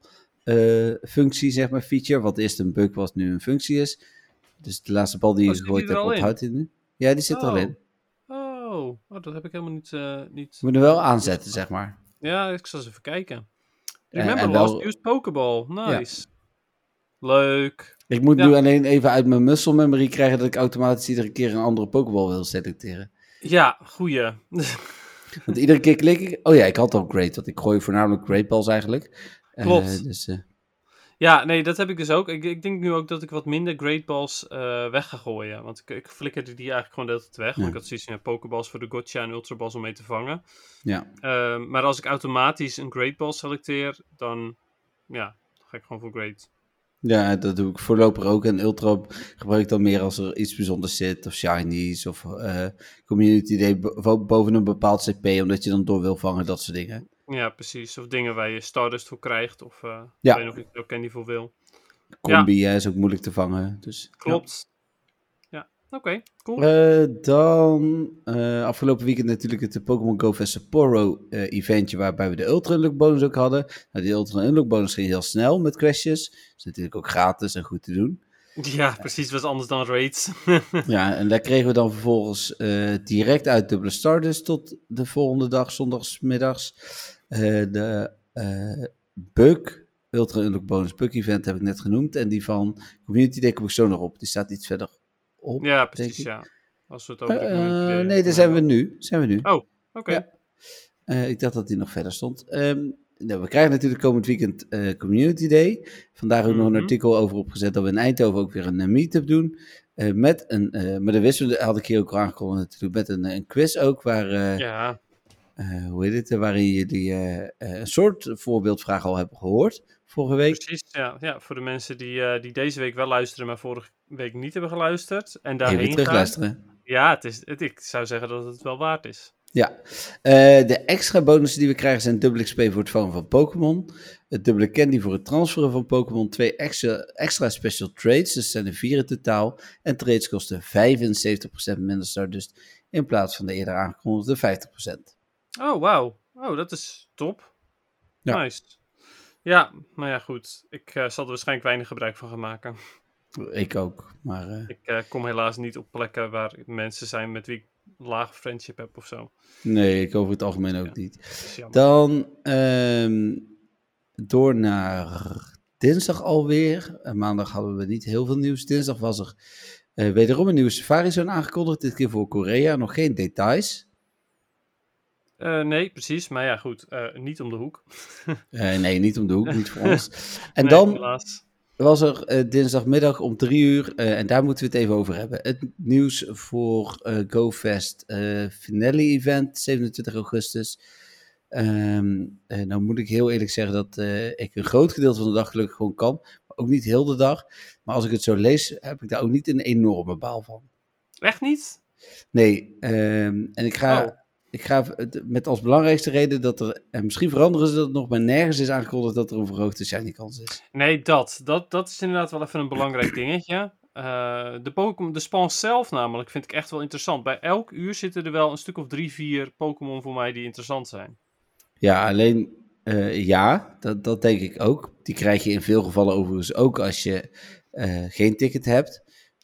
eh, functie, zeg maar, feature. Wat eerst een bug was, nu een functie is. Dus de laatste bal die Oh, je gegooid die er hebt, onthoudt hij nu. Ja, die zit er al Oh. in. Oh, oh, dat heb ik helemaal niet... eh, niet... Moet hem wel aanzetten, zeg maar. Ja, ik zal eens even kijken. Remember en last wel- used Pokeball. Nice. Leuk. Ik moet Ja. nu alleen even uit mijn muscle memory krijgen dat ik automatisch iedere keer een andere Pokéball wil selecteren. Ja, goeie. Want iedere keer klik ik... Oh ja, ik had al Great, want ik gooi voornamelijk Great Balls eigenlijk. Eh, Klopt. dus, eh, Ja, nee, dat heb ik dus ook. Ik, ik denk nu ook dat ik wat minder Great Balls eh, weg ga gooien. Want ik, ik flikkerde die eigenlijk gewoon de hele tijd weg. Want ik had zoiets van ja, Pokeballs voor de Gotcha en Ultra Balls om mee te vangen. ja. Ehm, maar als ik automatisch een Great Ball selecteer, dan ja, ga ik gewoon voor Great. ja, dat doe ik voorlopig ook. En Ultra gebruik ik dan meer als er iets bijzonders zit. Of Shinies, of eh, Community Day bo- boven een bepaald CP. Omdat je dan door wil vangen, dat soort dingen. Ja, precies. Of dingen waar je Stardust voor krijgt. Of eh Ja. ik weet nog er ook Candy voor wil. Combi is ook moeilijk te vangen. Dus. Klopt. Ja, oké. cool. Eh, dan eh, afgelopen weekend natuurlijk het Pokémon Go Fest Sapporo eventje waarbij we de Ultra Unlock bonus ook hadden. Nou, die Ultra Unlock bonus ging heel snel met questjes. Is natuurlijk ook gratis en goed te doen. Ja, precies. Wat anders dan raids. Ja, en daar kregen we dan vervolgens eh, direct uit dubbele Stardust tot de volgende dag, zondagsmiddags. Eh de eh Bug, Ultra Unlock bonus Bug event heb ik net genoemd. En die van Community Day kom ik zo nog op. Die staat iets verder op. ja, precies. Ja. Als we het over de nee, daar zijn we nu. Zijn we nu. Oh, oké. Ja. Ik dacht dat die nog verder stond. Ehm, nou, we krijgen natuurlijk komend weekend eh, Community Day. Vandaar ook nog een Mhm. artikel over opgezet dat we in Eindhoven ook weer een eh, meetup doen. Eh, met een, maar dat wisten we, had ik hier ook al aangekondigd natuurlijk, met een, een quiz ook, waar, Ja, hoe heet het, waarin jullie een soort voorbeeldvraag al hebben gehoord vorige week. precies. Ja, ja, voor de mensen die, die deze week wel luisteren, maar vorige week niet hebben geluisterd. En daarheen Even gaan. terugluisteren. Ja, het is, het, ik zou zeggen dat het wel waard is. Ja, Eh, de extra bonussen die we krijgen zijn dubbele XP voor het vangen van Pokémon. Het dubbele candy voor het transferen van Pokémon. Twee extra, extra special trades, dus zijn er vier in totaal. En trades kosten 75% minder Stardust in plaats van de eerder aangekondigde 50%. Oh, wauw. Oh, dat is top. Ja. Nice. Ja, maar ja, goed. Ik eh, zal er waarschijnlijk weinig gebruik van gaan maken. Ik ook, maar eh, Ik kom helaas niet op plekken waar mensen zijn met wie ik laag friendship heb of zo. nee, ik over het algemeen ook niet. Dan ehm, door naar dinsdag alweer. En maandag hadden we niet heel veel nieuws. Dinsdag was er eh, wederom een nieuwe Safari Zone aangekondigd. Dit keer voor Korea. Nog geen details. Eh, nee, precies. Maar ja, goed. eh, niet om de hoek. Eh, nee, niet om de hoek, niet voor ons. En Nee, dan Helaas. Was er eh, dinsdagmiddag om drie uur, eh, en daar moeten we het even over hebben. Het nieuws voor eh, GoFest Finale Event, 27 augustus. Eh, nou moet ik heel eerlijk zeggen dat ik een groot gedeelte van de dag gelukkig gewoon kan. Maar ook niet heel de dag. Maar als ik het zo lees, heb ik daar ook niet een enorme baal van. Echt niet? Nee, ehm, en ik ga, Oh. Ik ga met als belangrijkste reden dat er, en misschien veranderen ze dat nog, maar nergens is aangekondigd dat er een verhoogde shiny kans is. Nee, dat. dat. Dat is inderdaad wel even een belangrijk dingetje. Eh, de, Pokémon, de zelf namelijk vind ik echt wel interessant. Bij elk uur zitten er wel een stuk of drie, vier Pokémon voor mij die interessant zijn. Ja, alleen eh, ja, dat, dat denk ik ook. Die krijg je in veel gevallen overigens ook als je eh, geen ticket hebt.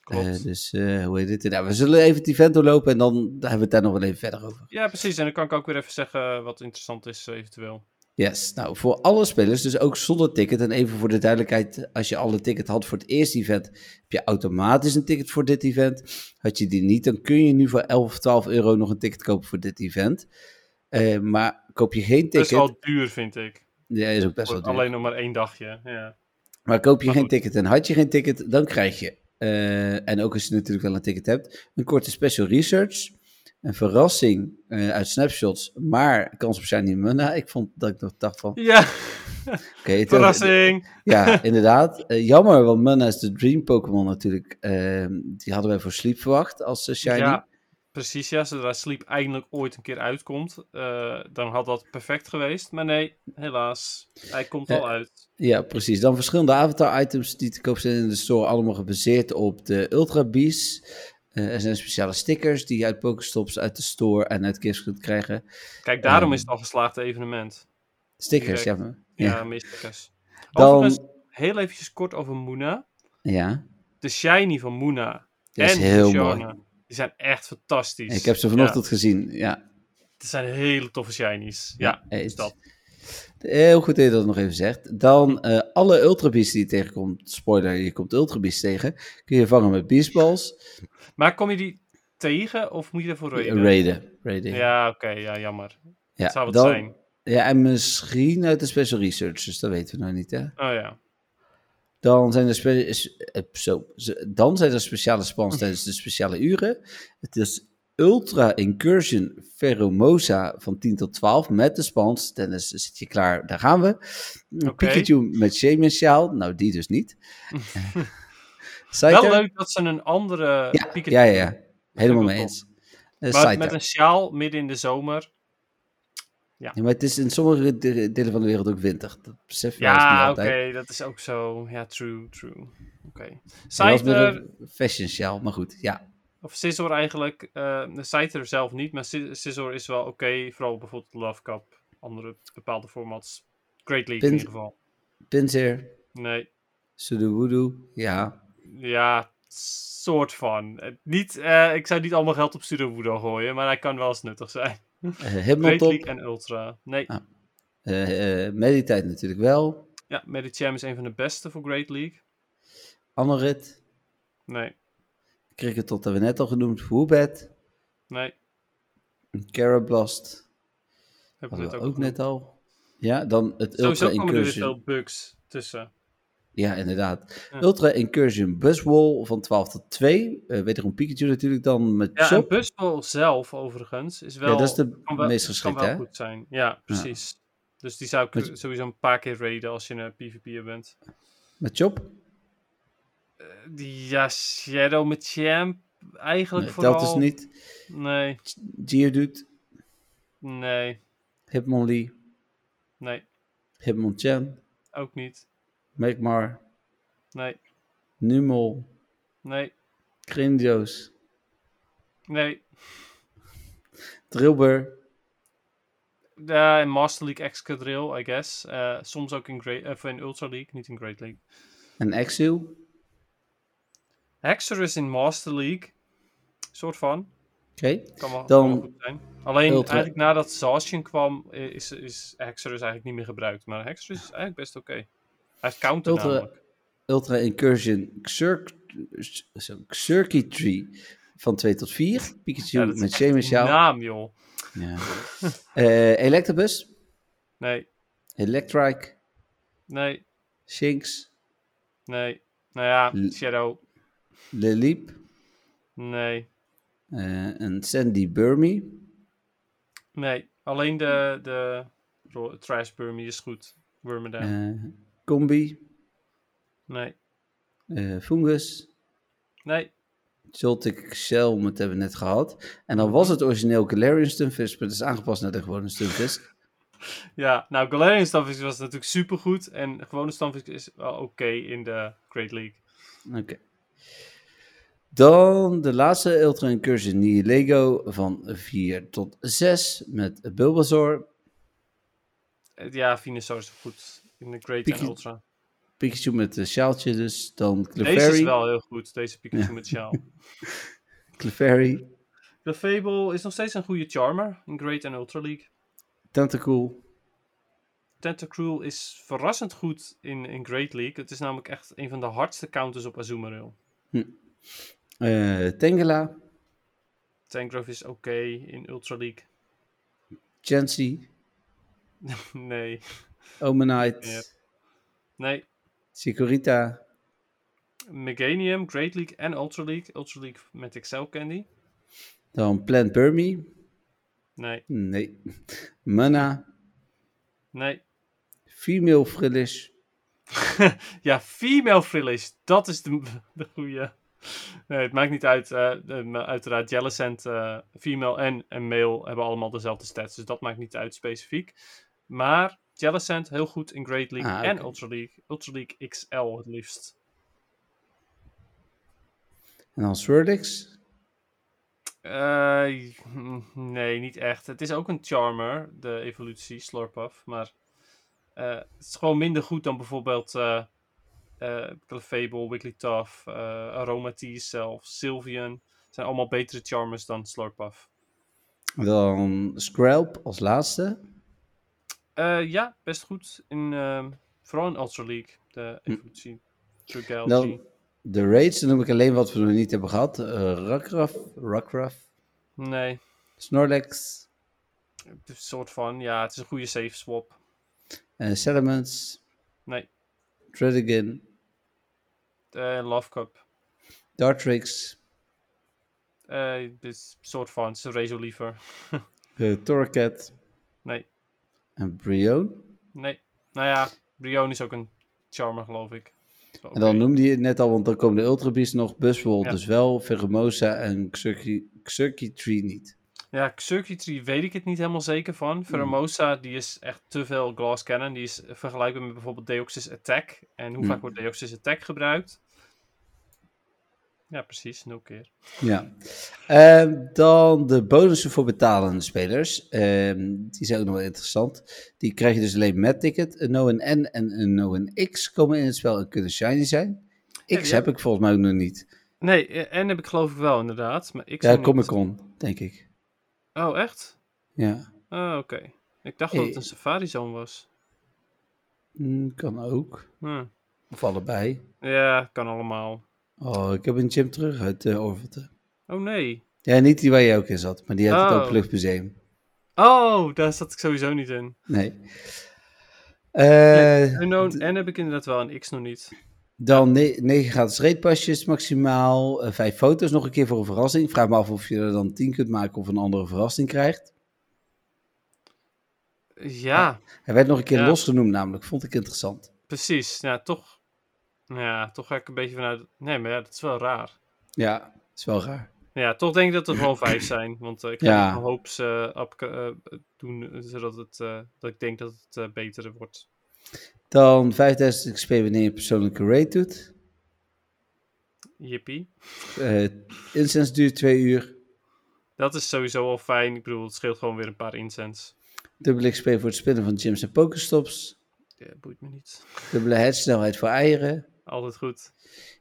Klopt. Eh, dus eh, hoe heet het? Nou, we zullen even het event doorlopen en dan hebben we het daar nog wel even verder over. Ja, precies. En dan kan ik ook weer even zeggen wat interessant is, eh, eventueel. Yes, nou voor alle spelers, dus ook zonder ticket. En even voor de duidelijkheid, als je al een ticket had voor het eerste event, heb je automatisch een ticket voor dit event. Had je die niet, dan kun je nu voor 11 of 12 euro nog een ticket kopen voor dit event. Eh, maar koop je geen Dat ticket, is wel duur, vind ik. ja, is ook best wel duur. alleen nog maar één dagje. Ja. Maar koop je Maar geen ticket en had je geen ticket, dan krijg je, eh, en ook als je natuurlijk wel een ticket hebt, een korte special research. Een verrassing eh, uit snapshots, maar kans op shiny Munna. Ik vond dat ik nog dacht van, Ja, verrassing. Ja, inderdaad. Eh, jammer, want Munna is de dream Pokémon natuurlijk. Ehm, die hadden wij voor Sleep verwacht als shiny. Ja, Precies, ja, zodra Sleep eindelijk ooit een keer uitkomt, eh, dan had dat perfect geweest. Maar nee, helaas, hij komt al Ja. uit. Ja, precies. Dan verschillende avatar-items die te koop zijn in de store. Allemaal gebaseerd op de Ultra Beasts. Eh, er zijn speciale stickers die je uit Pokestops, uit de store en uit gifts kunt krijgen. Kijk, daarom Ehm, is het al geslaagde evenement. Stickers, ja. Maar- Ja, Ja. meer stickers. Dan, Overigens, heel eventjes kort over Moona. ja, De shiny van Moona dat is en heel mooi. Die zijn echt fantastisch. Ik heb ze vanochtend gezien, ja. Het zijn hele toffe shinies. Ja, Ja, is dat. Heel goed dat je dat nog even zegt. Dan eh, alle Ultra Beasts die je tegenkomt, spoiler, je komt Ultra Beasts tegen, kun je vangen met Beastballs. Maar kom je die tegen of moet je ervoor raiden? Raiden. Raiden. Ja, oké, ja, jammer. Ja, Dat zou wat dan, zijn. Ja, en misschien uit de Special Researchers, dat weten we nog niet, hè. Oh ja. Dan zijn er, spe- eh, dan zijn er speciale spans tijdens de speciale uren. Het is Ultra Incursion Pheromosa van 10 tot 12 met de spans. Dennis, zit je klaar? Daar gaan we. Oké. Pikachu met Shaman Sjaal. Nou, die dus niet. Wel leuk dat ze een andere Ja, Pikachu ja, ja, ja. Helemaal mee eens. Eh, Maar met een sjaal midden in de zomer. Ja, maar het is in sommige de- delen van de wereld ook winter. Dat besef je Ja, oké, dat is ook zo. Ja, true, true. Oké. Een fashion sjaal, maar goed, ja. of Scizor eigenlijk, Scyther zelf niet, maar Sci- Scizor is wel oké. vooral bijvoorbeeld Love Cup, andere bepaalde formats. Great League in ieder geval. Pinsir, Nee, Sudowoodo, ja. ja, soort van. Eh, Niet, eh, ik zou niet allemaal geld op Pseudo gooien, maar hij kan wel eens nuttig zijn. Great Hypnotop, League en Ultra. Nee, Ah. eh eh, natuurlijk wel. ja, Medicham is een van de beste voor Great League. Anorit, Nee, Kricketot hebben we net al genoemd. Woobat, nee, Carablast, heb ik hadden net we ook ook net al. Ja, dan het Sowieso Ultra komen er weer Incursion. veel bugs tussen. Ja, inderdaad. Ja. Ultra Incursion Buzzwall van 12 tot 2. Eh wederom Pikachu natuurlijk dan met Ja, en Chop. Buzzball zelf overigens is wel... Ja, dat is de kan wel, meest kan geschikt, wel hè? goed zijn. Ja, precies. Dus die zou ik Met- sowieso een paar keer raiden als je een PvP'er bent. Met Chop. Die, ja, Shadow met Champ eigenlijk Nee, vooral... telt dus niet. Nee, Geodude, nee, Hitmonlee, nee, Hitmonchan, ook niet. Magmar, Nee, Numel, nee, Grindios, nee. Drillbur, Ja, in Master League Excadrill, I guess. Eh, soms ook in, Great, of in Ultra League, niet in Great League. en Exil. Hexer is in Master League. Soort van. Oké. Kan wel, Dan kan wel goed zijn. Alleen Ultra- eigenlijk nadat Zacian kwam, i- is, is Hexer dus eigenlijk niet meer gebruikt. Maar Hexer is eigenlijk best oké. Hij heeft counter Ultra- namelijk. Ultra Incursion Circuitry van 2 tot 4. Pikachu Ja, met Sjaal. naam, joh. Ja. Eh, Electabuzz, Nee, Electrike, nee, Shinx, nee. Nou ja, L- Shadow. Liliep, Nee, eh een Sandy Burmy, nee. Alleen de, de Trash Burmy is goed. Wormadam. eh Combi, Nee, eh Fungus, nee. Shell, dat hebben we net gehad. En dan was het origineel Galarian Stunfisk, maar het is aangepast naar de gewone Stunfisk. Ja, nou, Galarian Stunfisk was natuurlijk supergoed. En gewone Stunfisk is wel oké in de Great League. Oké. Dan de laatste Ultra Incursion Nihilego van 4 tot 6 met Bulbasaur, Eh, Ja, Venusaur is goed in de Great en Ultra. Pikachu met een sjaaltje dus, dan Deze is Clefairy, wel heel goed, deze Pikachu Ja. met sjaal. Clefairy, De Fable is nog steeds een goede Charmer in Great en Ultra League. Tentacool, Tentacruel is verrassend goed in, in Great League. Het is namelijk echt een van de hardste counters op Azumarill. eh Tangela, Tangrowth is oké in Ultra League. Chansey, nee, Omanite, Ja. nee. Chikorita, Meganium, Great League en Ultra League. Ultra League met Excel Candy. dan Plant Burmy, Nee, nee, Mana, nee. Female Frillish, ja, Female Frillish. Dat is de, de goede. Nee, het maakt niet uit. eh, uiteraard, Jellicent, eh female en, en male hebben allemaal dezelfde stats. Dus dat maakt niet uit specifiek. Maar Jellicent, heel goed in Great League Ah, en. Ultra League. Ultra League XL het liefst. En dan Swordix. Eh, nee, niet echt. Het is ook een Charmer, de evolutie, Slurpuff. Maar eh, het is gewoon minder goed dan bijvoorbeeld eh eh Clefable, Wigglytuff, eh Aromatisse zelf, Sylveon. Het zijn allemaal betere Charmers dan Slurpuff. Dan Skrelp als laatste. Eh, ja, best goed. In, ehm, vooral in Ultra League, de evolutie. Dragalge. Dan de raids, dan noem ik alleen wat we nog niet hebben gehad. Uh, Rockruff, Rockruff, Nee, Snorlax, een soort van, ja, het is een goede safe swap. uh, Salamence, Nee, Tredigin, eh Love Cup. Dartrix, Eh, is een soort van, het is een Razor liever. uh, Nee, en Brion. nee. Nou ja, Brion is ook een Charmer, geloof ik. En dan noemde je het net al, want dan komen de Ultra Beasts nog. Buzzwole Ja. dus wel, Pheromosa en Xurkitree niet. Ja, Circuitry weet ik het niet helemaal zeker Hmm. van. Pheromosa, die is echt te veel Glass Cannon. Die is vergelijkbaar met bijvoorbeeld Deoxys Attack. En hoe Hmm. vaak wordt Deoxys Attack gebruikt? Ja, precies, nul keer. Ja. Ehm, dan de bonussen voor betalende spelers. Ehm, die zijn ook nog wel interessant. Die krijg je dus alleen met ticket. Een No en N en een No en X komen in het spel en kunnen shiny zijn. X heb ik volgens mij ook nog niet. Nee, eh, en heb ik geloof ik wel inderdaad. Maar ik Ja. Comic Con, denk ik. Oh, echt? Ja. Oh, oké. Ik dacht dat het een Safari Zone was. Mm, kan ook. Hm. Of allebei. Ja, kan allemaal. Oh, ik heb een gym terug uit uh, Orvelte. Oh nee. Ja, niet die waar jij ook in zat, maar die uit het Oh. Openluchtmuseum. Oh, daar zat ik sowieso niet in. Nee. Unknown en heb ik inderdaad wel, en X nog niet. Dan 9 gratis raidpasjes maximaal. eh, vijf foto's nog een keer voor een verrassing. Ik vraag me af of je er dan 10 kunt maken of een andere verrassing krijgt. Ja, Hij werd nog een keer Ja. losgenoemd namelijk. Vond ik interessant. precies. Ja, toch. Ja, toch ga ik een beetje vanuit. Nee, maar ja, dat is wel raar. Ja, is wel raar. Ja, toch denk ik dat er gewoon vijf zijn. Want eh, ik ga Ja. niet mijn hoops eh, op, eh, doen, zodat het, dat ik denk dat het beter wordt. Dan 5000 XP wanneer je een persoonlijke raid doet. Jippie. Incense duurt 2 uur. Dat is sowieso al fijn. Ik bedoel, het scheelt gewoon weer een paar incense. Dubbele XP voor het spinnen van gyms en pokestops. Ja, boeit me niet. Dubbele headsnelheid voor eieren. Altijd goed.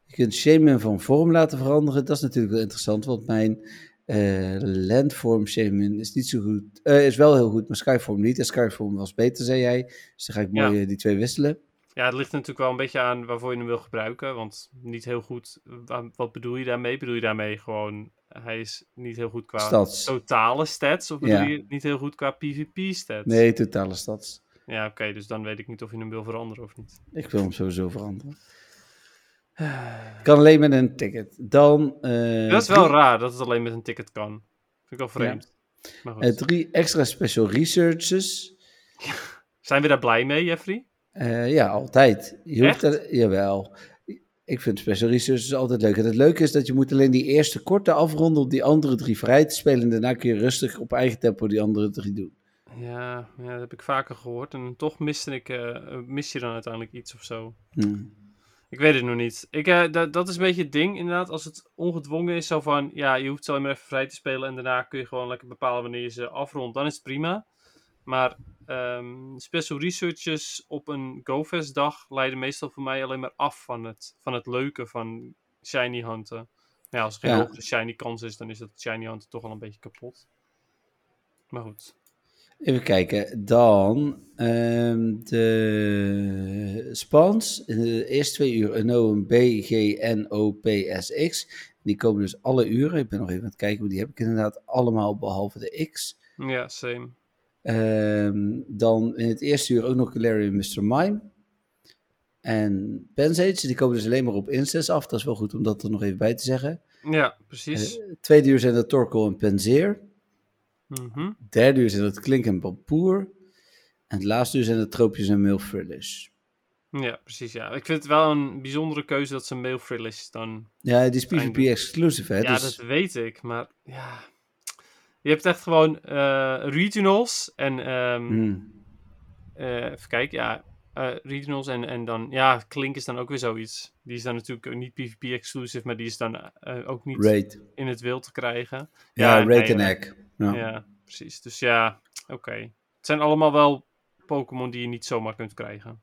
Je kunt Shaman van vorm laten veranderen. Dat is natuurlijk wel interessant, want mijn eh landform Shaman is niet zo goed. eh, is wel heel goed, maar Skyform niet. En Skyform was beter, zei jij. Dus dan ga ik mooi Ja. eh, die twee wisselen. Ja, het ligt natuurlijk wel een beetje aan waarvoor je hem wil gebruiken. Want niet heel goed. wa- Wat bedoel je daarmee? Bedoel je daarmee gewoon. Hij is niet heel goed qua Stats. totale stats? Of bedoel Ja. je niet heel goed qua PvP-stats? Nee, totale stads. Ja, oké, dus dan weet ik niet of je hem wil veranderen of niet. Ik wil hem sowieso veranderen. Kan alleen met een ticket. Dan eh, dat is wel drie, raar dat het alleen met een ticket kan. Vind ik wel vreemd. Maar goed. eh, drie extra special researches. Zijn we daar blij mee, Jeffrey? Eh, ja, altijd. Je hoeft er, jawel. Ik vind special researches altijd leuk. En het leuke is dat je moet alleen die eerste korte afronden op die andere drie vrij te spelen. En daarna kun je rustig op eigen tempo die andere drie doen. Ja, ja dat heb ik vaker gehoord. En toch miste ik, mis je dan uiteindelijk iets of zo. Hmm. Ik weet het nog niet. Ik, eh, dat, dat is een beetje het ding, inderdaad. Als het ongedwongen is, zo van... Ja, je hoeft zo alleen maar even vrij te spelen... en daarna kun je gewoon lekker bepalen wanneer je ze afrondt. Dan is het prima. Maar ehm, special researches op een GoFest dag... leiden meestal voor mij alleen maar af van het, van het leuke van shiny hunten. Ja, als er geen Ja. hogere shiny kans is... dan is het shiny hunten toch al een beetje kapot. Maar goed. Even kijken. Dan ehm, de spans. In de eerste twee uur een B, G, N, O, P, S, X. Die komen dus alle uren. Ik ben nog even aan het kijken, maar die heb ik inderdaad allemaal behalve de X. Ja, same. Ehm, dan in het eerste uur ook nog Galarian Mr. Mime. En Pensage, die komen dus alleen maar op Instance af. Dat is wel goed om dat er nog even bij te zeggen. Ja, precies. Eh, tweede uur zijn dat Torkoal en Penzeer. Mhm. Derde uur zijn dat Klink en Pampoer. En het laatste uur zijn dat Tropius en Milfrillish. Ja, precies. Ja. Ik vind het wel een bijzondere keuze dat ze is dan. Ja, die is PvP exclusive, hè? ja, dus... dat weet ik. Maar ja. Je hebt echt gewoon eh, regionals en. ehm, Hmm. eh, even kijken, ja. eh, regionals en, en dan. Ja, Klink is dan ook weer zoiets. Die is dan natuurlijk niet PvP exclusive, maar die is dan ook niet Raid. in het wild te krijgen. Ja, Ja, Raid en Egg. Ja. Ja, precies. Dus ja, oké. Het zijn allemaal wel Pokémon die je niet zomaar kunt krijgen.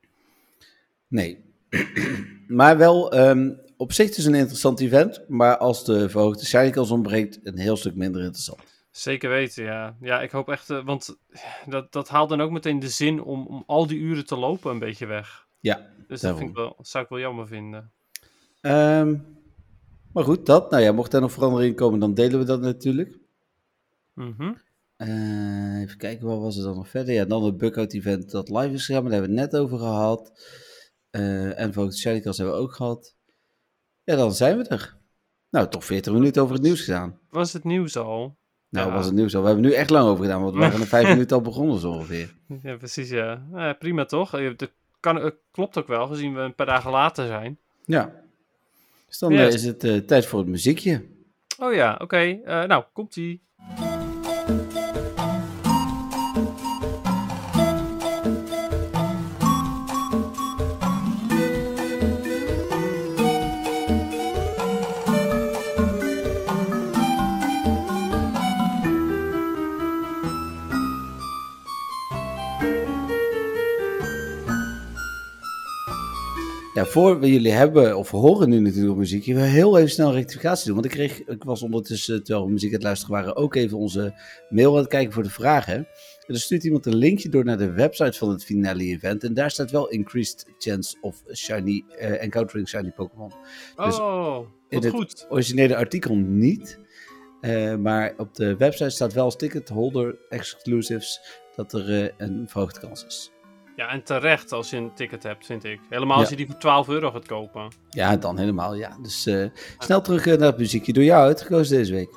Nee. maar wel, ehm, op zich is het een interessant event. Maar als de verhoogde shiny kans ontbreekt, een heel stuk minder interessant. Zeker weten, ja. Ja, ik hoop echt, eh, want dat, dat haalt dan ook meteen de zin om, om al die uren te lopen een beetje weg. Ja, Dus dat vind ik wel, zou ik wel jammer vinden. Ehm, maar goed, dat. Nou ja, mocht er nog verandering komen, dan delen we dat natuurlijk. Mhm. Eh, even kijken, wat was er dan nog verder? Ja, dan het Bughout event dat live is gegaan, maar daar hebben we het net over gehad. Eh, en kans hebben we ook gehad. Ja, dan zijn we er. Nou, toch 40 minuten over het nieuws gedaan. Was het nieuws al? Nou, Ja. was het nieuws al. We hebben nu echt lang over gedaan, want we waren er vijf minuten al begonnen zo ongeveer. Ja, precies, ja. Ja prima toch? Dat kan, eh, klopt ook wel, gezien we een paar dagen later zijn. Ja. Dus dan is het tijd voor het muziekje. Oh ja, oké. Nou, komt-ie. Ja, voor we jullie hebben, of horen nu natuurlijk muziekje, we heel even snel een rectificatie doen. Want ik, kreeg, ik was ondertussen, terwijl we muziek aan het luisteren waren, ook even onze mail aan het kijken voor de vragen. En er stuurt iemand een linkje door naar de website van het finale event. En daar staat wel increased chance of shiny, eh, encountering shiny Pokémon. Dus oh, in het originele artikel niet. Eh, maar op de website staat wel als ticket holder exclusives dat er eh, een verhoogde kans is. Ja, en terecht als je een ticket hebt, vind ik. Helemaal als Ja. je die voor 12 euro gaat kopen. Ja, dan helemaal, ja. Dus eh, snel terug eh, naar het muziekje door jou uitgekozen deze week.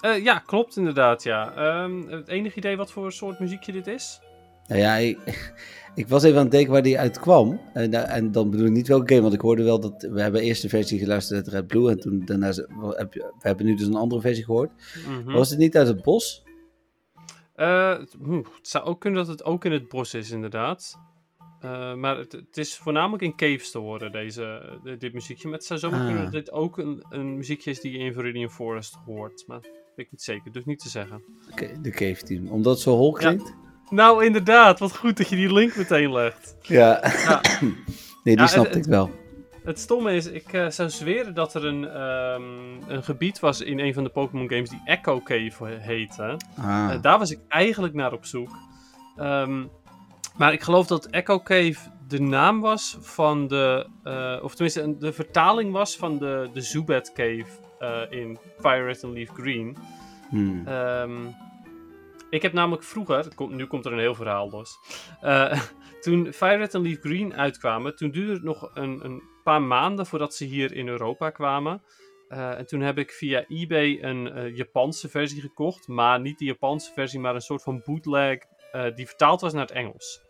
Eh, ja, klopt inderdaad, ja. Ehm, het enige idee wat voor soort muziekje dit is? Nou ja, ik, ik was even aan het denken waar die uit kwam. En, en dan bedoel ik niet welke game, want ik hoorde wel dat... We hebben eerst de versie geluisterd uit Red Blue en toen daarna... We hebben nu dus een andere versie gehoord. Mhm. Was het niet uit het bos? Eh, het- oeh, het zou ook kunnen dat het ook in het bos is, inderdaad. Eh, maar het, het is voornamelijk in caves te horen, deze, de- dit muziekje. Maar het zou zomaar Ah. kunnen dat dit ook een, een muziekje is die je in Viridian Forest hoort. Maar weet ik niet zeker, dus niet te zeggen. Oké, de Cave Team. Omdat het zo hol klinkt? Nou, inderdaad, wat goed dat je die link meteen legt. Ja. Ja. nee, die Ja, snapte ik wel. Het stomme is, ik eh, zou zweren dat er een, ehm, een gebied was in een van de Pokémon games die Echo Cave heette. Ah. Eh, daar was ik eigenlijk naar op zoek. Ehm, maar ik geloof dat Echo Cave de naam was van de. eh, of tenminste, de vertaling was van de, de Zubat Cave in Fire Red and Leaf Green. Hmm. Ehm, ik heb namelijk vroeger, nu komt er een heel verhaal los. Toen Fire Red and Leaf Green uitkwamen, toen duurde het nog een, een paar maanden voordat ze hier in Europa kwamen. Eh, en toen heb ik via eBay een eh, Japanse versie gekocht. Maar niet de Japanse versie, maar een soort van bootleg eh, die vertaald was naar het Engels.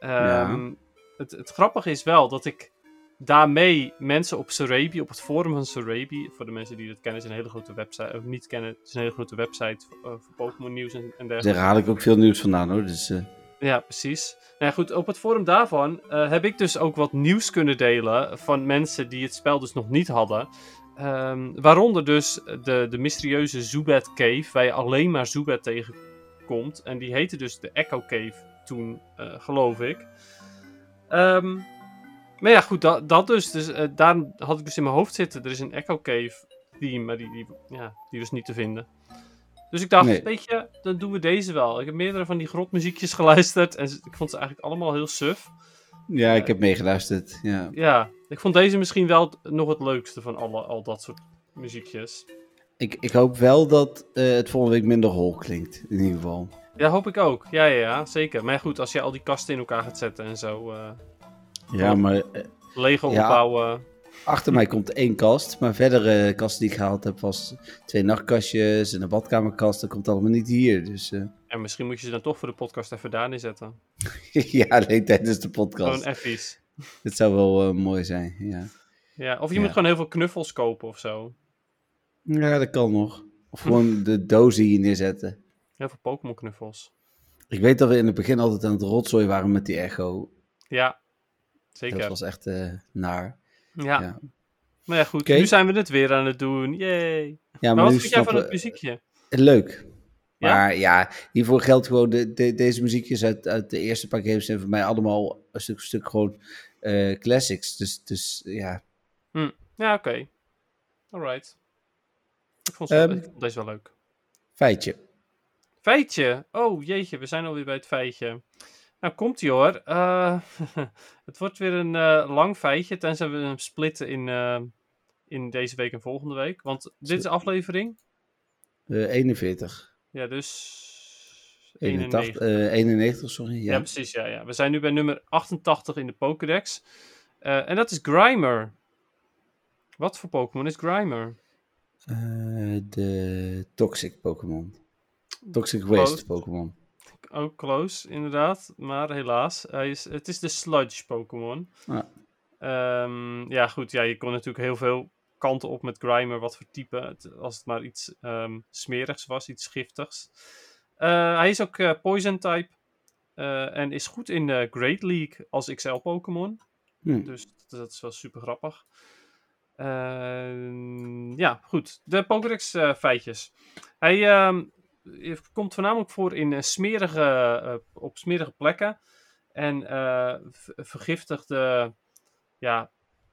Ehm, het, het grappige is wel dat ik daarmee mensen op Serabi, op het forum van Serabi, voor de mensen die dat kennen, is een hele grote website, of niet kennen, het is een hele grote website voor, voor Pokémon nieuws en, en dergelijke. Daar haal ik ook veel nieuws vandaan hoor. Dus, Ja, precies. Nou goed, op het forum daarvan eh, heb ik dus ook wat nieuws kunnen delen van mensen die het spel dus nog niet hadden. Ehm, waaronder dus de, de mysterieuze Zubat Cave, waar je alleen maar Zubat tegenkomt. En die heette dus de Echo Cave toen, eh, geloof ik. Ehm, maar ja, goed, dat, dat dus. dus eh, daar had ik dus in mijn hoofd zitten. Er is een Echo Cave theme, maar die, die, ja, die was niet te vinden. Dus ik dacht, Nee. weet je, dan doen we deze wel. Ik heb meerdere van die grotmuziekjes geluisterd en ik vond ze eigenlijk allemaal heel suf. ja, ik heb meegeluisterd. Ja. Ja, ik vond deze misschien wel nog het leukste van alle, al dat soort muziekjes. Ik, ik hoop wel dat eh, het volgende week minder hol klinkt. In ieder geval. Ja, hoop ik ook. Ja, ja, ja, zeker. Maar goed, als je al die kasten in elkaar gaat zetten en zo, eh, Ja, maar eh, Lego Ja. Achter mij komt één kast. Maar verder eh, kasten die ik gehaald heb was twee nachtkastjes en een badkamerkast. Dat komt allemaal niet hier. Dus eh, En misschien moet je ze dan toch voor de podcast even daar neerzetten. ja, alleen tijdens de podcast. Gewoon effies. Het zou wel eh, mooi zijn, ja. Ja, of je Ja. moet gewoon heel veel knuffels kopen of zo. Ja, dat kan nog. Of gewoon de dozen hier neerzetten. Heel veel Pokémon knuffels. Ik weet dat we in het begin altijd aan het rotzooi waren met die echo. Ja, zeker. Dat was echt naar. Ja. Ja. Maar ja, goed. Nu zijn we het weer aan het doen. Yay. Ja, Maar maar wat vind jij van het muziekje? Leuk. Maar ja, hiervoor geldt gewoon, de, de- deze muziekjes uit, uit de eerste paar games zijn voor mij allemaal een stuk, stuk gewoon eh, classics. Dus, dus ja, Ja, oké. Alright. Ik vond, Ehm. ik vond deze wel leuk. feitje. Feitje. Oh, jeetje. We zijn alweer bij het feitje. Nou, komt ie hoor. Eh, het wordt weer een eh, lang feitje, tenzij we hem splitten in, eh, in deze week en volgende week. Want dit is aflevering. Eh 41. Ja, dus... 81, 91. eh 91, sorry. Ja, Ja. precies. Ja, ja. We zijn nu bij nummer 88 in de Pokédex. En dat is Grimer. Wat voor Pokémon is Grimer? De Toxic Pokémon. Toxic. Waste Pokémon. Ook close, inderdaad. Maar helaas. Hij is, het is de Sludge Pokémon. Ah. Ehm, ja, goed. Ja, je kon natuurlijk heel veel kanten op met Grimer. Wat voor type. Het- als het maar iets ehm, smerigs was, iets giftigs. Eh, hij is ook eh, Poison type. eh, en is goed in de Great League als XL-Pokémon. Hm. Dus dat is wel super grappig. Ehm, ja, goed. De Pokédex feitjes. Hij heeft- komt voornamelijk voor in eh, smerige, eh, op smerige plekken. En eh, vergiftigde ja,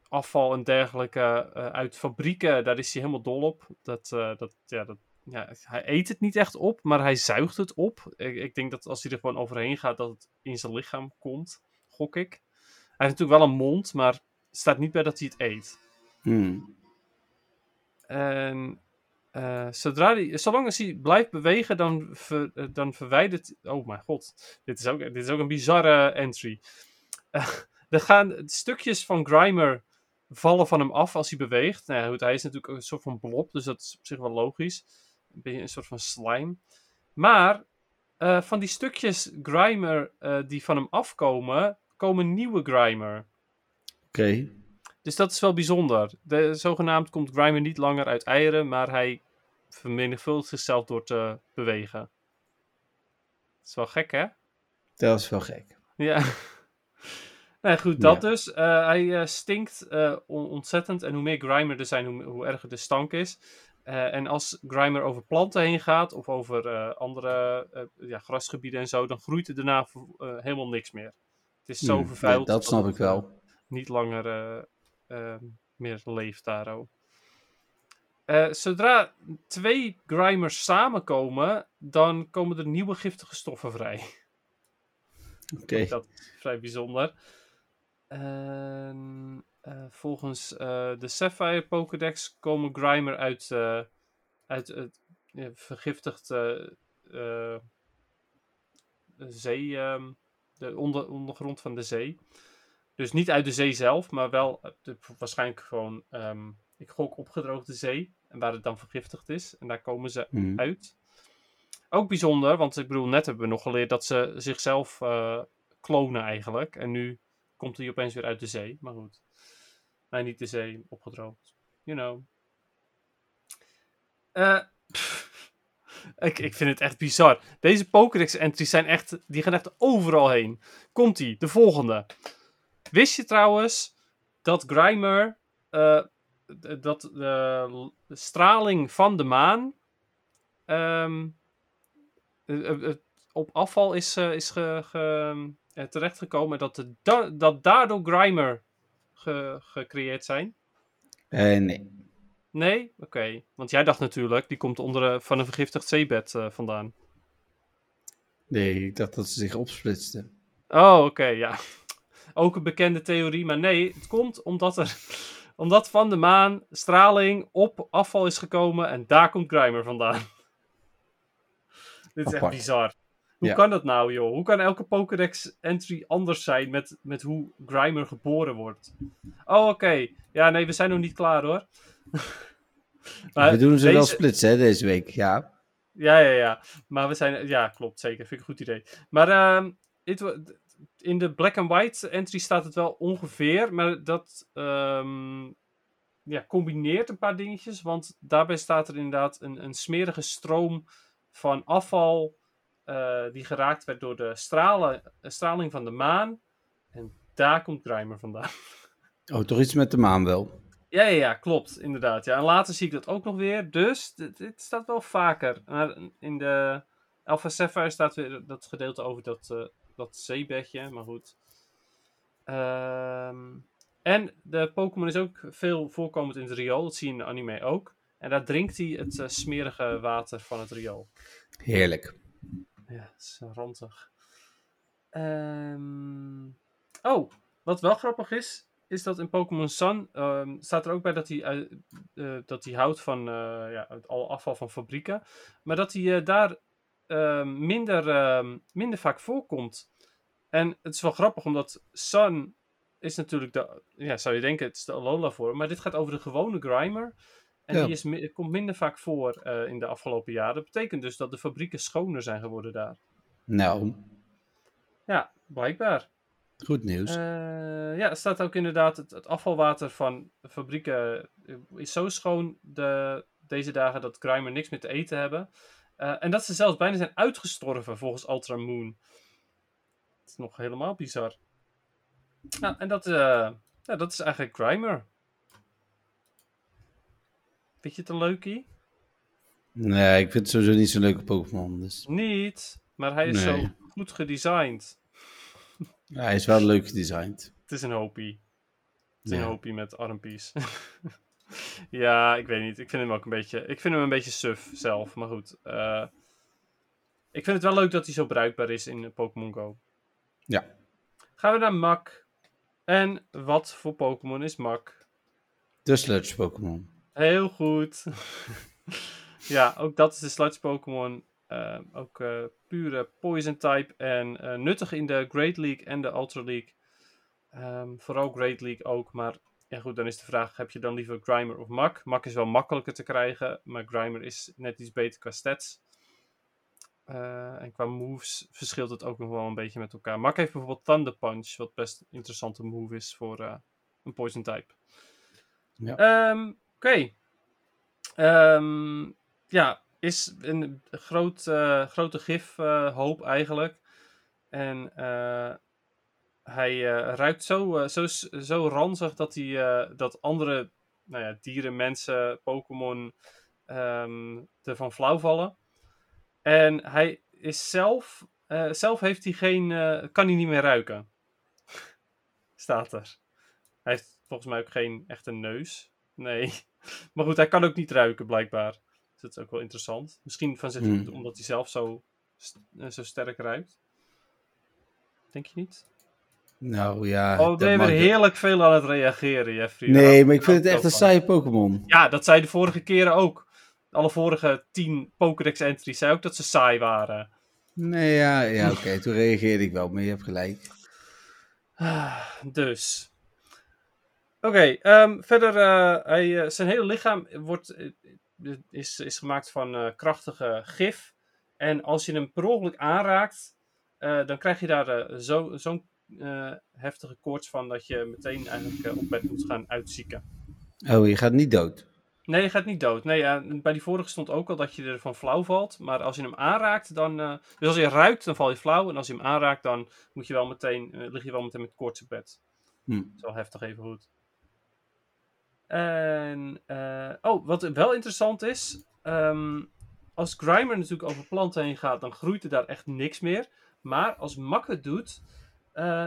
afval en dergelijke uit fabrieken. Daar is hij helemaal dol op. Dat, dat, ja, dat, ja, hij eet het niet echt op, maar hij zuigt het op. Ik, ik denk dat als hij er gewoon overheen gaat, dat het in zijn lichaam komt. Gok ik. Hij heeft natuurlijk wel een mond, maar staat niet bij dat hij het eet. Hm. En eh, zodra die, zolang als hij blijft bewegen, dan, ver- eh, dan verwijdert. Oh mijn god, dit is ook, dit is ook een bizarre entry. Eh, er gaan stukjes van Grimer vallen van hem af als hij beweegt. Nou goed, hij is natuurlijk een soort van blob, dus dat is op zich wel logisch. Een beetje een soort van slime. Maar van die stukjes Grimer die van hem afkomen, komen nieuwe Grimer. Oké. Dus dat is wel bijzonder. De, zogenaamd komt Grimer niet langer uit eieren, maar hij vermenigvuldigt zichzelf door te bewegen. Dat is wel gek, hè? Dat is wel gek. Ja. nou goed, dat Ja. dus. Eh, hij eh, stinkt eh, on- ontzettend. En hoe meer Grimer er zijn, hoe, hoe erger de stank is. En als Grimer over planten heen gaat, of over andere ja, grasgebieden en zo, dan groeit er daarna helemaal niks meer. Het is zo Hm, vervuild. ja, dat snap ik wel. niet langer meer leeft daar ook. Eh, zodra twee Grimers samenkomen, dan komen er nieuwe giftige stoffen vrij. Oké. Dat is vrij bijzonder. En, eh, volgens eh, de Sapphire Pokédex komen Grimer uit, uit het vergiftigd zee, ehm, de onder, ondergrond van de zee. Dus niet uit de zee zelf, maar wel de, waarschijnlijk gewoon, ehm, ik gok opgedroogde zee. En waar het dan vergiftigd is. En daar komen ze Hm. uit. Ook bijzonder, want ik bedoel, net hebben we nog geleerd dat ze zichzelf eh, klonen eigenlijk. En nu komt hij opeens weer uit de zee. Maar goed. Nee, niet de zee, opgedroogd. You know. Eh, ik, ik vind het echt bizar. Deze Pokédex-entries zijn echt, die gaan echt overal heen. Komt-ie, de volgende. Wist je trouwens dat Grimer, eh, dat de straling van de maan ehm, eh, eh, eh, op afval is, eh, is ge, ge- eh, terechtgekomen en dat, de da- dat daardoor Grimer ge- gecreëerd zijn? Eh, nee. Nee? Oké. Want jij dacht natuurlijk, die komt onder, van een vergiftigd zeebed vandaan. Nee, ik dacht dat ze zich opsplitsten. Oh, oké, ja. Ook een bekende theorie, maar nee, het komt omdat er omdat van de maan straling op afval is gekomen en daar komt Grimer vandaan. Dit is echt bizar. Hoe Ja. kan dat nou, joh? Hoe kan elke Pokédex entry anders zijn met, met hoe Grimer geboren wordt? Oh, oké. Ja, nee, we zijn nog niet klaar hoor. Maar we doen ze wel splitsen hè, deze week, ja. Ja, ja, ja. Maar we zijn... Ja, klopt. Zeker. Vind ik een goed idee. Maar d- in de black and white entry staat het wel ongeveer, maar dat ehm, ja, combineert een paar dingetjes. Want daarbij staat er inderdaad een, een smerige stroom van afval eh, die geraakt werd door de stralen, straling van de maan. En daar komt Grimer vandaan. Oh, toch iets met de maan wel. Ja, ja, ja, klopt, inderdaad. Ja, en later zie ik dat ook nog weer. Dus dit, dit staat wel vaker. Maar in de Alpha Sapphire staat weer dat gedeelte over dat, eh, dat zeebedje. Maar goed. Ehm, en de Pokémon is ook veel voorkomend in het riool. Dat zie je in de anime ook. En daar drinkt hij het eh, smerige water van het riool. Heerlijk. Ja, het is ranzig. Ehm, oh, wat wel grappig is, is dat in Pokémon Sun ehm, staat er ook bij dat hij, eh, eh, dat hij houdt van eh, ja, het al afval van fabrieken. Maar dat hij eh, daar ehm, minder, ehm, minder vaak voorkomt. En het is wel grappig, omdat Sun is natuurlijk de, ja, zou je denken, het is de Alola voor. Maar dit gaat over de gewone Grimer. En Ja. die is, mi- komt minder vaak voor eh, in de afgelopen jaren. Dat betekent dus dat de fabrieken schoner zijn geworden daar. Nou, Ja, blijkbaar. goed nieuws. Eh, ja, er staat ook inderdaad het, het afvalwater van fabrieken eh, is zo schoon de, deze dagen dat Grimer niks meer te eten hebben. Eh, en dat ze zelfs bijna zijn uitgestorven volgens Ultra Moon. Dat is nog helemaal bizar. Nou, en dat, eh, ja, dat is eigenlijk Grimer. Vind je het een leukie? nee, ik vind het sowieso niet zo'n leuke Pokémon. Dus. Niet, maar hij is Nee. zo goed gedesigned. Ja, hij is wel leuk gedesigned. Het is een hopie. Het is Ja. een hopie met armpies. ja, ik weet niet. Ik vind hem ook een beetje. Ik vind hem een beetje suf zelf. Maar goed. eh, ik vind het wel leuk dat hij zo bruikbaar is in Pokémon Go. Ja. Gaan we naar Mak. En wat voor Pokémon is Mak? De Sludge Pokémon. Heel goed. ja, ook dat is de Sludge Pokémon. Eh, ook eh, pure Poison type. En nuttig in de Great League en de Ultra League. Ehm, vooral Great League ook. Maar ja, goed, dan is de vraag: heb je dan liever Grimer of Mak? Mak is wel makkelijker te krijgen. Maar Grimer is net iets beter qua stats. Eh, en qua moves verschilt het ook nog wel een beetje met elkaar. Mak heeft bijvoorbeeld Thunder Punch, wat best een interessante move is voor eh, een Poison type. Ja. Ehm, Oké. Ehm, ja, is een groot, eh, grote gifhoop eigenlijk. En hij eh, ruikt zo, eh, zo, zo ranzig dat, hij, eh, dat andere nou ja, dieren, mensen, Pokémon ehm ervan flauw vallen. En hij is zelf, zelf heeft hij geen, kan hij niet meer ruiken. Staat er. Hij heeft volgens mij ook geen echte neus. Nee. Maar goed, hij kan ook niet ruiken, blijkbaar. Dus dat is ook wel interessant. Misschien van zich Hmm. omdat hij zelf zo, zo sterk ruikt. Denk je niet? Nou ja. Oh, ben weer heerlijk veel aan het reageren, Jeffrey. Nee, maar ik vind het echt een saaie Pokémon. Ja, dat zei de vorige keren ook. Alle vorige tien Pokédex entries zei ook dat ze saai waren. Nee, ja, ja oké. Toen reageerde ik wel, maar je hebt gelijk. Ah, Dus. Oké, ehm, verder, eh, hij, eh, zijn hele lichaam wordt, eh, is, is gemaakt van krachtige gif. En als je hem per ongeluk aanraakt, dan krijg je daar eh, zo- eh, heftige koorts van dat je meteen eigenlijk eh, op bed moet gaan uitzieken. Oh, je gaat niet dood. Nee, je gaat niet dood. Nee, ja, bij die vorige stond ook al dat je ervan flauw valt. Maar als je hem aanraakt, dan... eh, dus als je ruikt, dan val je flauw. En als je hem aanraakt, dan moet je wel meteen, lig je wel meteen met koorts op bed. Hm. Dat is wel heftig even goed. En, oh, wat wel interessant is. ehm, als Grimer natuurlijk over planten heen gaat, dan groeit er daar echt niks meer. Maar als Mak het doet,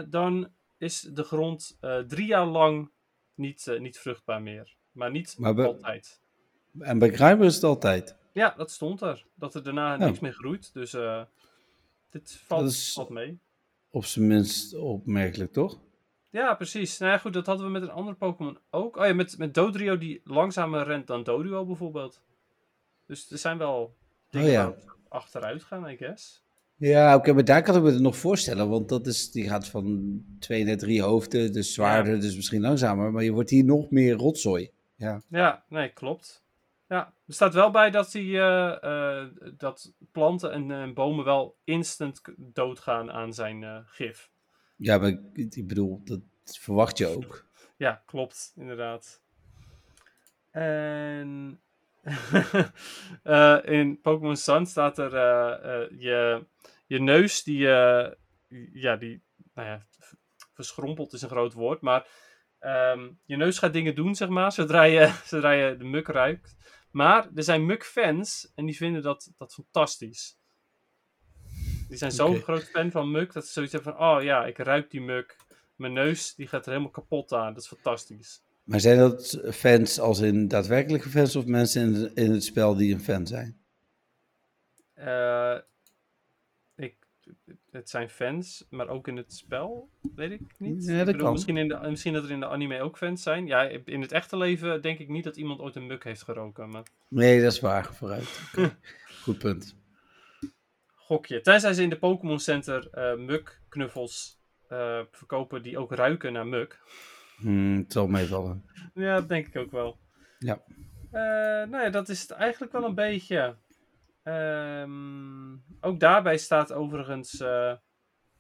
dan is de grond eh, drie jaar lang niet, eh, niet vruchtbaar meer. Maar niet Maar altijd. En bij is het altijd. Ja, dat stond er. Dat er daarna Oh. niks meer groeit. Dus eh, dit valt, valt mee. Op zijn minst opmerkelijk, toch? Ja, precies. Nou ja, goed, dat hadden we met een andere Pokémon ook. Oh ja, met, met Dodrio die langzamer rent dan Doduo bijvoorbeeld. Dus er zijn wel dingen Oh ja. waar we achteruit gaan, I guess. Ja, oké, maar daar kan ik me het nog voorstellen, want dat is, die gaat van twee naar drie hoofden, dus zwaarder, dus misschien langzamer, maar je wordt hier nog meer rotzooi. Ja, Ja, nee, klopt. Ja, er staat wel bij dat, die, eh, eh, dat planten en eh, bomen wel instant doodgaan aan zijn gif. Ja, maar ik, ik bedoel, dat verwacht je ook. Ja, klopt, inderdaad. En eh, in Pokémon Sun staat er eh, eh, je, je neus die, ja, die, nou ja, verschrompeld is een groot woord, maar ehm, je neus gaat dingen doen, zeg maar, zodra je, zodra je de muk ruikt. Maar er zijn muk-fans en die vinden dat, dat fantastisch. Die zijn zo'n groot fan van muk dat ze zoiets hebben van, oh ja, ik ruik die muk. Mijn neus die gaat er helemaal kapot aan. Dat is fantastisch. Maar zijn dat fans als in daadwerkelijke fans of mensen in, in het spel die een fan zijn? Eh, ik, het zijn fans, maar ook in het spel, weet ik niet. Ja, Ik dat bedoel, kan. Misschien, in de, misschien dat er in de anime ook fans zijn. Ja, in het echte leven denk ik niet dat iemand ooit een muk heeft geroken. Maar Nee, dat is waar. Vooruit. Goed punt. gokje. Tenzij ze in de Pokémon Center eh muk-knuffels eh, verkopen die ook ruiken naar muk. Hmm, het zal meevallen. Ja, dat denk ik ook wel. Ja. Eh, nou ja, dat is het eigenlijk wel een beetje. Ehm, ook daarbij staat overigens. eh,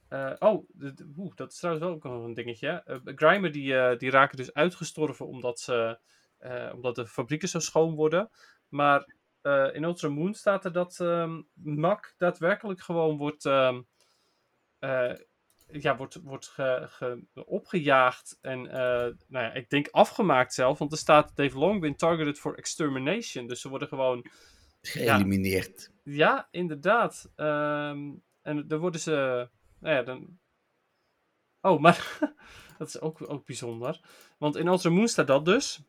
eh, oh, de- de- oeh, dat is trouwens wel ook nog een dingetje. Grimer die, die raken dus uitgestorven omdat, ze, omdat de fabrieken zo schoon worden. Maar in Ultra Moon staat er dat ehm Mak daadwerkelijk gewoon wordt. ehm, eh, ja, wordt, wordt ge- ge- opgejaagd en eh, nou ja, ik denk afgemaakt zelf, want er staat they've long been targeted for extermination. Dus ze worden gewoon, Geëlimineerd. ja, inderdaad. Ehm, en dan worden ze, nou ja, dan... Oh, maar dat is ook, ook bijzonder. Want in Ultra Moon staat dat dus.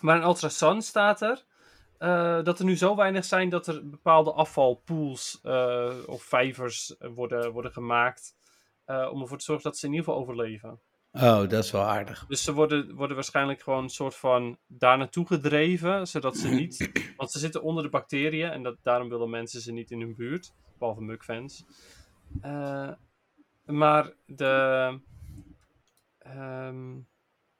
Maar in Ultra Sun staat er eh, dat er nu zo weinig zijn dat er bepaalde afvalpools eh, of vijvers worden, worden gemaakt. Eh, om ervoor te zorgen dat ze in ieder geval overleven. Oh, dat is wel aardig. Dus ze worden, worden waarschijnlijk gewoon een soort van daar naartoe gedreven, zodat ze niet... Want ze zitten onder de bacteriën en dat, daarom willen mensen ze niet in hun buurt. Behalve mukfans. Eh maar de... ehm,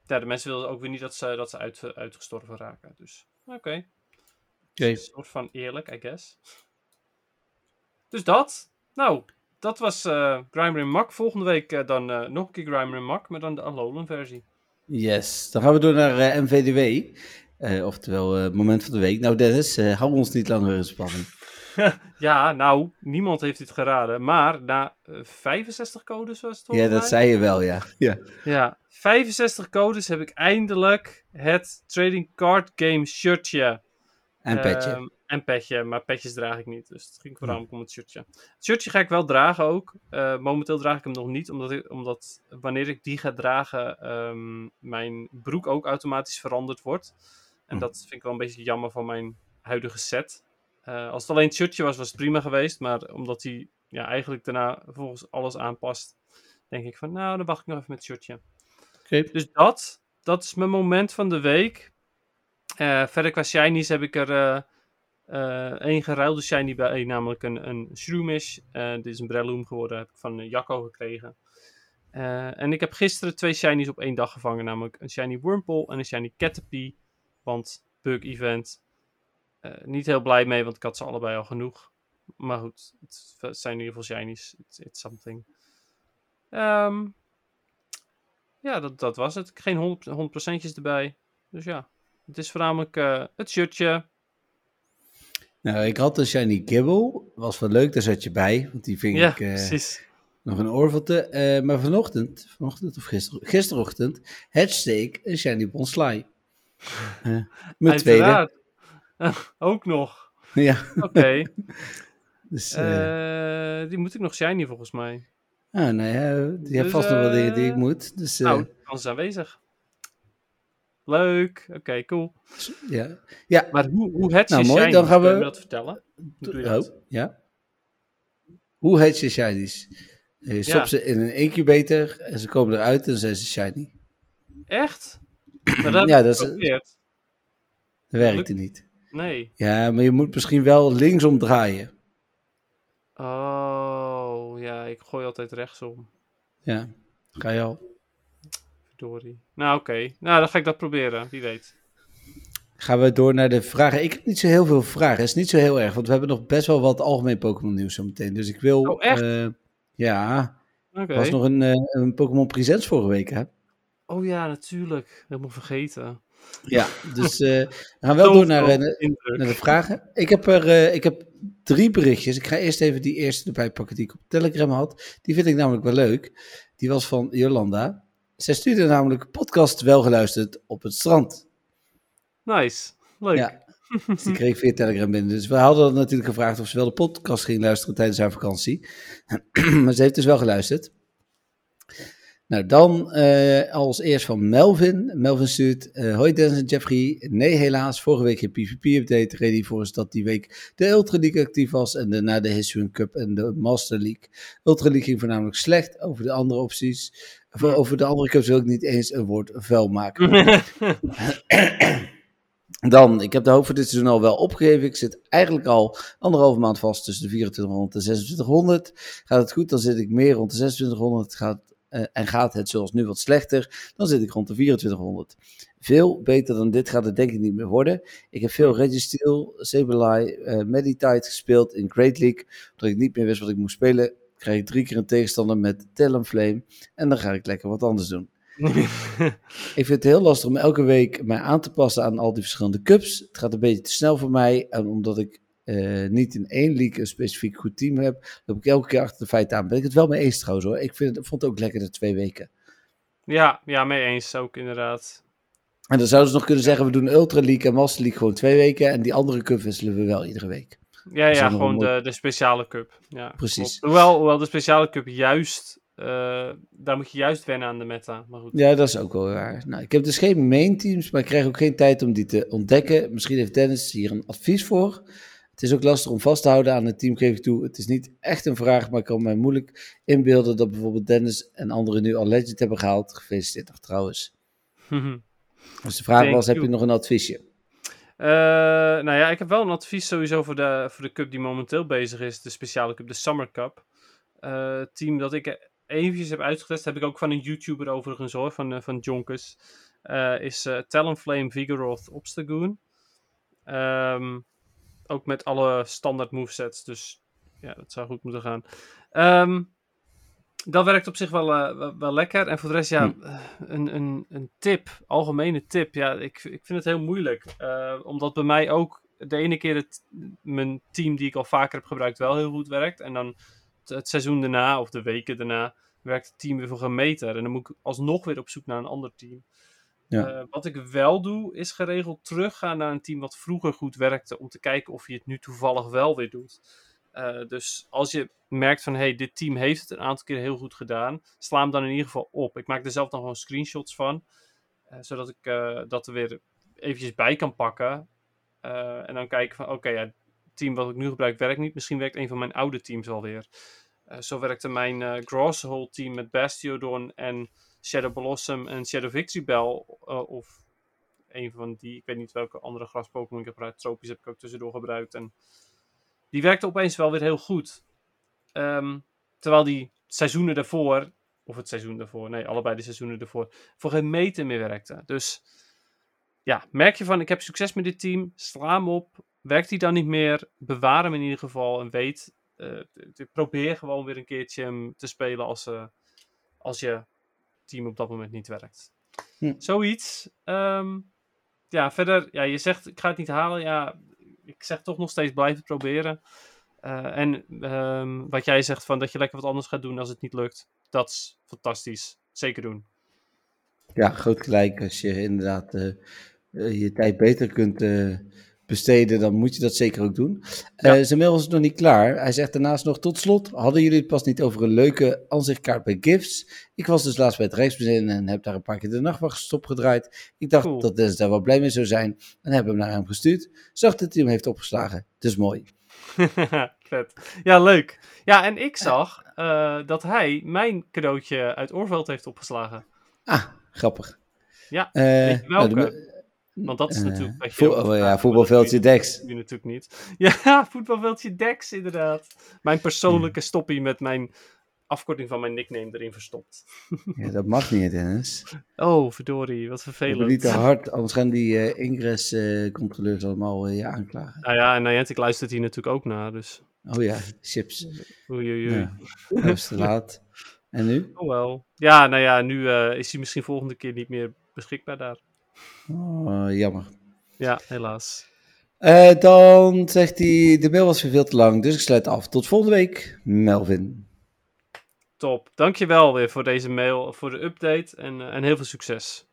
ja, de mensen willen ook weer niet dat ze, dat ze uit, uitgestorven raken. Dus, oké. Oké. Een soort van eerlijk, I guess. Dus dat. Nou, dat was eh Grimer in Mak. Volgende week eh, dan eh, nog een keer Grimer in Mak, maar dan de Alolan versie. Yes. Dan gaan we door naar MVDW. Oftewel, moment van de week. Nou, Dennis, hou ons niet langer in spanning. ja, nou, niemand heeft dit geraden. Maar na eh, 65 codes was het Ja, volgens dat zei je wel, ja. ja. Ja, 65 codes heb ik eindelijk het Trading Card Game shirtje. En petje. En petje, maar petjes draag ik niet. Dus het ging voornamelijk om het shirtje. Het shirtje ga ik wel dragen ook. Eh, momenteel draag ik hem nog niet, omdat, ik, omdat wanneer ik die ga dragen, ehm, mijn broek ook automatisch veranderd wordt. En Hm. dat vind ik wel een beetje jammer van mijn huidige set. Eh, als het alleen het shirtje was, was het prima geweest. Maar omdat hij ja, eigenlijk daarna volgens alles aanpast, denk ik van, nou, dan wacht ik nog even met het shirtje. Dus dat, dat is mijn moment van de week. Eh, verder qua shinies heb ik er eh, eh, geruilde shiny bij, namelijk een, een Shroomish. Eh, dit is een Breloom geworden, heb ik van eh, Jacco gekregen. En ik heb gisteren twee shinies op één dag gevangen, namelijk een shiny Wurmple en een shiny Caterpie. Want bug event, niet heel blij mee, want ik had ze allebei al genoeg. Maar goed, het zijn in ieder geval shinies. It's, something. Ehm, ja, dat, dat was het. Geen 100%, 100 erbij. Dus ja, het is voornamelijk het shirtje. Nou, ik had een Shiny Gibble. Was wel leuk, daar zat je bij. Want die ving Ja, ik eh, precies. nog een oorvelte. Eh, maar vanochtend, vanochtend of gister, gisterochtend, ik een Shiny Bonsly. Eh mijn tweede. Ook nog. Ja, Oké. dus, die moet ik nog shiny volgens mij. ah, nou ja, die heeft dus, vast nog wel dingen die ik moet. Dus Nou, kans is aanwezig. Leuk. Oké, cool. ja. ja. Maar hoe, hoe hatch Nou, mooi, dan gaan we- dat vertellen? Hoe doe je dat? Oh, ja. Hoe heet je shinies? Je stopt Ja. ze in een incubator en ze komen eruit en zijn ze shiny. Echt? Maar dat Ja, dat is-. Dat werkte niet. Nee. Ja, maar je moet misschien wel linksom draaien. Oh, ja, ik gooi altijd rechtsom. Ja, ga je al. Verdorie. Nou, oké. Nou, dan ga ik dat proberen. Wie weet. Gaan we door naar de vragen. Ik heb niet zo heel veel vragen. Het is niet zo heel erg, want we hebben nog best wel wat algemeen Pokémon nieuws zo meteen. Dus ik wil... Oh, echt? eh, ja, Oké. Er was nog een, eh, een Pokémon Presents vorige week, hè? Oh ja, natuurlijk. Helemaal vergeten. Ja, dus eh, we gaan wel door naar, indruk. naar de vragen. Ik heb er ik heb drie berichtjes. Ik ga eerst even die eerste erbij pakken die ik op Telegram had. Die vind ik namelijk wel leuk. Die was van Jolanda. Zij stuurde namelijk podcast wel geluisterd op het strand. Nice. Leuk. Ja, dus die kreeg via Telegram binnen. Dus we hadden natuurlijk gevraagd of ze wel de podcast ging luisteren tijdens haar vakantie. maar ze heeft dus wel geluisterd. Nou, dan eh, als eerst van Melvin. Melvin stuurt, eh, hoi Dennis en Jeffrey. Nee, helaas, vorige week geen PvP-update. Ready voor is dat die week de Ultra League actief was en daarna de Hisuian Cup en de Master League. Ultra League ging voornamelijk slecht over de andere opties. Over de andere cups wil ik niet eens een woord vuil maken. Dan, ik heb de hoop voor dit seizoen al wel opgegeven. Ik zit eigenlijk al anderhalve maand vast tussen de 2400 en 2600. Gaat het goed, dan zit ik meer rond de 2600. Gaat, eh, en gaat het zoals nu wat slechter, dan zit ik rond de 2400. Veel beter dan dit gaat het denk ik niet meer worden. Ik heb veel Registeel, Sableye, eh Meditite gespeeld in Great League. Omdat ik niet meer wist wat ik moest spelen, krijg ik drie keer een tegenstander met Talonflame. En dan ga ik lekker wat anders doen. Ik vind het heel lastig om elke week mij aan te passen aan al die verschillende cups. Het gaat een beetje te snel voor mij. En omdat ik eh, niet in één league een specifiek goed team heb, loop ik elke keer achter de feiten aan. Ben ik het wel mee eens trouwens hoor. Ik vind, het- vond het ook lekker de twee weken. ja, ja, mee eens ook inderdaad. En dan zouden ze nog kunnen zeggen, we doen Ultra League en Master League gewoon twee weken. En die andere cup wisselen we wel iedere week. Ja, ja gewoon de, de speciale cup. Ja, Precies. Hoewel, hoewel de speciale cup juist, eh, daar moet je juist wennen aan de meta. Maar goed. Ja, dat is ook wel waar. Nou, ik heb dus geen main teams, maar ik krijg ook geen tijd om die te ontdekken. Misschien heeft Dennis hier een advies voor. Het is ook lastig om vast te houden aan het team, geef ik toe. Het is niet echt een vraag, maar ik kan mij moeilijk inbeelden dat bijvoorbeeld Dennis en anderen nu al Legend hebben gehaald. Gefeliciteerd nog trouwens. Dus de vraag Thank was, heb je nog een adviesje? Eh, nou ja, ik heb wel een advies sowieso voor de, voor de cup die momenteel bezig is. De speciale cup, de Summer Cup. Eh, team dat ik eventjes heb uitgetest, heb ik ook van een YouTuber overigens hoor, van, eh, van Jonkers. is Talonflame Vigoroth Obstagoon. Ehm, ook met alle standaard movesets, dus ja, dat zou goed moeten gaan. Ehm, dat werkt op zich wel, eh, wel, wel lekker. En voor de rest, ja, Hm. eh, een, een, een tip, algemene tip. Ja, ik, ik vind het heel moeilijk. eh, omdat bij mij ook de ene keer het, mijn team die ik al vaker heb gebruikt wel heel goed werkt. En dan het, het seizoen daarna of de weken daarna werkt het team weer voor geen meter. En dan moet ik alsnog weer op zoek naar een ander team. Ja. Wat ik wel doe, is geregeld teruggaan naar een team wat vroeger goed werkte. Om te kijken of je het nu toevallig wel weer doet. Eh, dus als je merkt van, hey, dit team heeft het een aantal keer heel goed gedaan. Sla hem dan in ieder geval op. Ik maak er zelf dan gewoon screenshots van. eh, zodat ik eh, dat er weer eventjes bij kan pakken. En dan kijken van, oké, ja, het team wat ik nu gebruik werkt niet. Misschien werkt een van mijn oude teams alweer. Zo werkte mijn eh Grosshole team met Bastiodon en Shadow Blossom en Shadow Victory Bell. of een van die, ik weet niet welke andere gras-Pokémon ik heb gebruikt. Tropisch heb ik ook tussendoor gebruikt. En die werkte opeens wel weer heel goed. Ehm, terwijl die seizoenen daarvoor, of het seizoen daarvoor, nee, allebei de seizoenen daarvoor, voor geen meter meer werkte. Dus ja, merk je van, ik heb succes met dit team, sla hem op. Werkt hij dan niet meer, bewaar hem in ieder geval en weet, eh, probeer gewoon weer een keertje hem te spelen als, eh, als je team op dat moment niet werkt. Hm. Zoiets. Ehm, ja, verder, ja, je zegt, ik ga het niet halen. Ja, ik zeg toch nog steeds blijven proberen. Eh, en ehm, wat jij zegt van dat je lekker wat anders gaat doen als het niet lukt, dat is fantastisch. Zeker doen. Ja, groot gelijk. Als je inderdaad eh, je tijd beter kunt eh, besteden, dan moet je dat zeker ook doen. Ja. Eh, zijn mail was nog niet klaar. Hij zegt daarnaast nog, tot slot, hadden jullie het pas niet over een leuke aanzichtkaart bij GIFs? Ik was dus laatst bij het Rijksmuseum en heb daar een paar keer de nachtwacht opgedraaid. Ik dacht Cool. dat Dennis daar wel blij mee zou zijn en heb hem naar hem gestuurd. Zag dat hij hem heeft opgeslagen. Dus mooi. Vet. Ja, leuk. Ja, en ik zag eh, dat hij mijn cadeautje uit Oorveld heeft opgeslagen. Ah, grappig. Ja, Eh, nou, welke? me- Want dat is eh, natuurlijk... wat je voel- ook oh, ja, voetbalveldje dat Dex. je natuurlijk niet. Ja, voetbalveldje Dex, inderdaad. Mijn persoonlijke stoppie met mijn afkorting van mijn nickname erin verstopt. Ja, dat mag niet, Dennis. Oh, verdorie, wat vervelend. niet te hard, anders gaan die eh ingress-controleurs allemaal eh, je aanklagen. Nou ja, en Niantic luistert hier natuurlijk ook naar, dus... Oh ja, chips. Oei, oei, oei. Ja, dat is te laat. En nu? Oh wel. Ja, nou ja, nu eh, is hij misschien volgende keer niet meer beschikbaar daar. Oh, jammer. Ja, helaas. Eh, dan zegt hij, de mail was weer veel te lang, dus ik sluit af. Tot volgende week, Melvin. Top. Dankjewel weer voor deze mail, voor de update en, eh, en heel veel succes.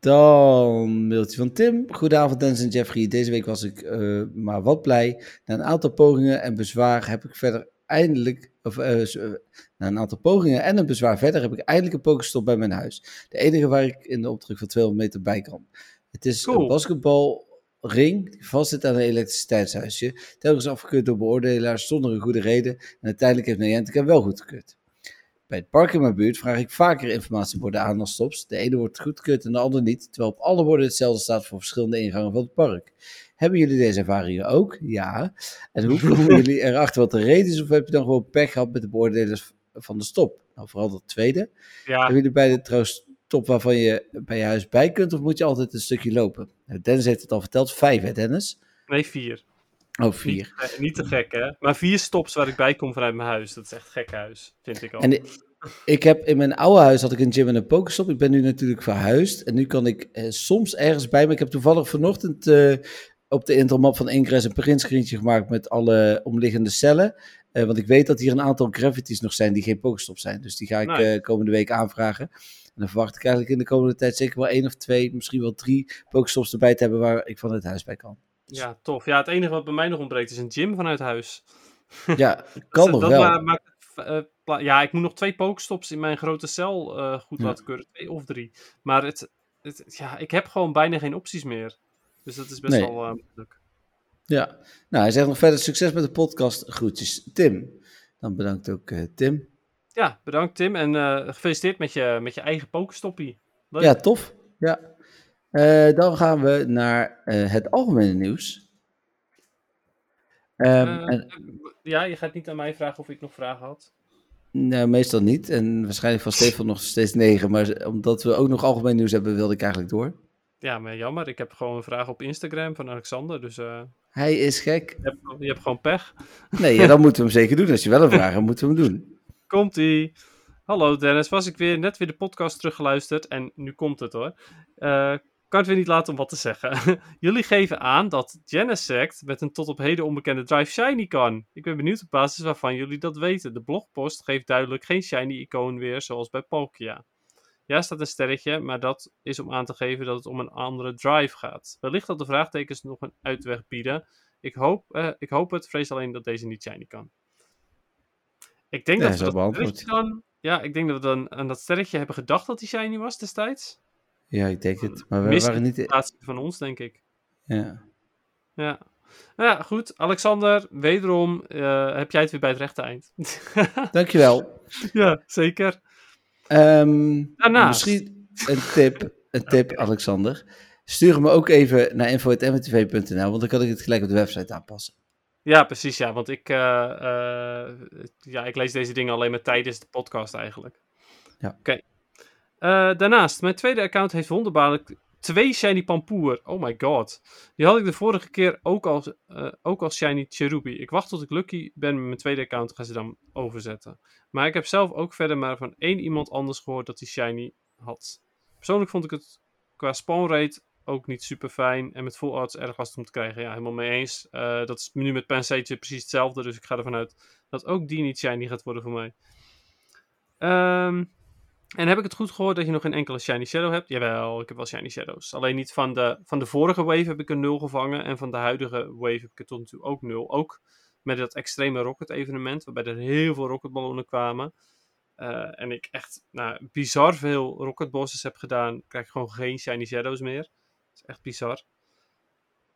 Dan mailtje van Tim. Goedenavond Dennis en Jeffrey. Deze week was ik eh, maar wat blij. Na een aantal pogingen en bezwaar heb ik verder eindelijk... Of, eh, eh, na een aantal pogingen en een bezwaar verder heb ik eindelijk een pokestop bij mijn huis. De enige waar ik in de opdruk van 200 meter bij kan. Het is Cool. een basketbalring die vastzit aan een elektriciteitshuisje. Telkens afgekeurd door beoordelaars zonder een goede reden. En uiteindelijk heeft Niantic hem wel goedgekeurd. Bij het park in mijn buurt vraag ik vaker informatieborden aan dan stops. De ene wordt goedgekeurd en de andere niet, terwijl op alle borden hetzelfde staat voor verschillende ingangen van het park. Hebben jullie deze ervaringen ook? Ja. En hoe komen jullie erachter wat de reden is, of heb je dan gewoon pech gehad met de beoordelers van de stop? Nou, vooral dat tweede. Ja, Hebben jullie bij de trouwens stop waarvan je bij je huis bij kunt, of moet je altijd een stukje lopen? Nou, Dennis heeft het al verteld, vijf hè Dennis? nee, vier. Oh, vier. Niet, eh, niet te gek, hè? Maar vier stops waar ik bij kom vanuit mijn huis. Dat is echt gek huis, vind ik al. En ik, ik heb in mijn oude huis had ik een gym en een pokestop. Ik ben nu natuurlijk verhuisd. En nu kan ik eh, soms ergens bij. Maar ik heb toevallig vanochtend eh, op de intermap van Ingress een printscreentje gemaakt met alle omliggende cellen. Eh, want ik weet dat hier een aantal gravities nog zijn die geen pokestop zijn. Dus die ga ik eh, komende week aanvragen. En dan verwacht ik eigenlijk in de komende tijd zeker wel één of twee, misschien wel drie pokestops erbij te hebben waar ik van het huis bij kan. Ja, tof. Ja, het enige wat bij mij nog ontbreekt is een gym vanuit huis. Ja, kan dat, nog dat wel. eh, ja, ik moet nog twee pokestops in mijn grote cel eh, goed Ja. laten keuren. Twee of drie. Maar het, het, ja, ik heb gewoon bijna geen opties meer. Dus dat is best Nee. wel eh, moeilijk. Ja, nou hij zegt nog verder succes met de podcast. Groetjes, Tim. Dan bedankt ook eh, Tim. Ja, bedankt Tim. En eh, gefeliciteerd met je, met je eigen pokestoppie. Leuk. Ja, tof. Ja. Dan gaan we naar het algemene nieuws. Ehm, Eh, en, ja, je gaat niet aan mij vragen of ik nog vragen had. nou, meestal niet. En waarschijnlijk van Stefan nog steeds negen. Maar omdat we ook nog algemeen nieuws hebben, wilde ik eigenlijk door. Ja, maar jammer. Ik heb gewoon een vraag op Instagram van Alexander. Dus eh, Hij is gek. je, hebt, je hebt gewoon pech. Nee, ja, dan moeten we hem zeker doen. Als je wel een vraag hebt, moeten we hem doen. Komt-ie. Hallo Dennis, was ik weer net weer de podcast teruggeluisterd en nu komt het hoor. Eh, kan het weer niet laten om wat te zeggen. Jullie geven aan dat Genesect met een tot op heden onbekende drive shiny kan. Ik ben benieuwd op basis waarvan jullie dat weten. De blogpost geeft duidelijk geen shiny icoon weer zoals bij Palkia. Ja, staat een sterretje, maar dat is om aan te geven dat het om een andere drive gaat. Wellicht dat de vraagtekens nog een uitweg bieden. Ik hoop, eh, ik hoop het, vrees alleen dat deze niet shiny kan. Ik denk dat we dat sterretje dan... Ja, ik denk dat we dan aan dat sterretje hebben gedacht dat hij shiny was destijds. Ja, ik denk het. Maar we waren niet... Misinterpretatie van ons, denk ik. Ja. Ja. Nou ja, goed. Alexander, wederom eh, heb jij het weer bij het rechte eind. Dankjewel. ja, zeker. Ehm Daarnaast. Misschien een tip, een tip Alexander. Stuur hem ook even naar info.mtv.nl, want dan kan ik het gelijk op de website aanpassen. Ja, precies. Ja, want ik, eh, eh, ja, ik lees deze dingen alleen maar tijdens de podcast eigenlijk. Ja. Oké. Eh, daarnaast, mijn tweede account heeft wonderbaarlijk twee Shiny Pampoer. Oh my god. Die had ik de vorige keer ook als, eh, ook als Shiny Cherubi. Ik wacht tot ik lucky ben met mijn tweede account, ga ze dan overzetten. Maar ik heb zelf ook verder maar van één iemand anders gehoord dat hij Shiny had. Persoonlijk vond ik het qua spawn rate ook niet super fijn. En met full arts erg lastig om te krijgen. Ja, helemaal mee eens. Eh, dat is nu met Pensage precies hetzelfde. Dus ik ga ervan uit dat ook die niet shiny gaat worden voor mij. Ehm, en heb ik het goed gehoord dat je nog geen enkele Shiny Shadow hebt? Jawel, ik heb wel Shiny Shadows. Alleen niet van de, van de vorige wave heb ik een 0 gevangen. En van de huidige wave heb ik er tot nu toe ook 0. Ook met dat extreme Rocket evenement. Waarbij er heel veel rocketballonnen kwamen. Eh, en ik echt nou, bizar veel rocket bosses heb gedaan. Krijg ik gewoon geen Shiny Shadows meer. Dat is echt bizar.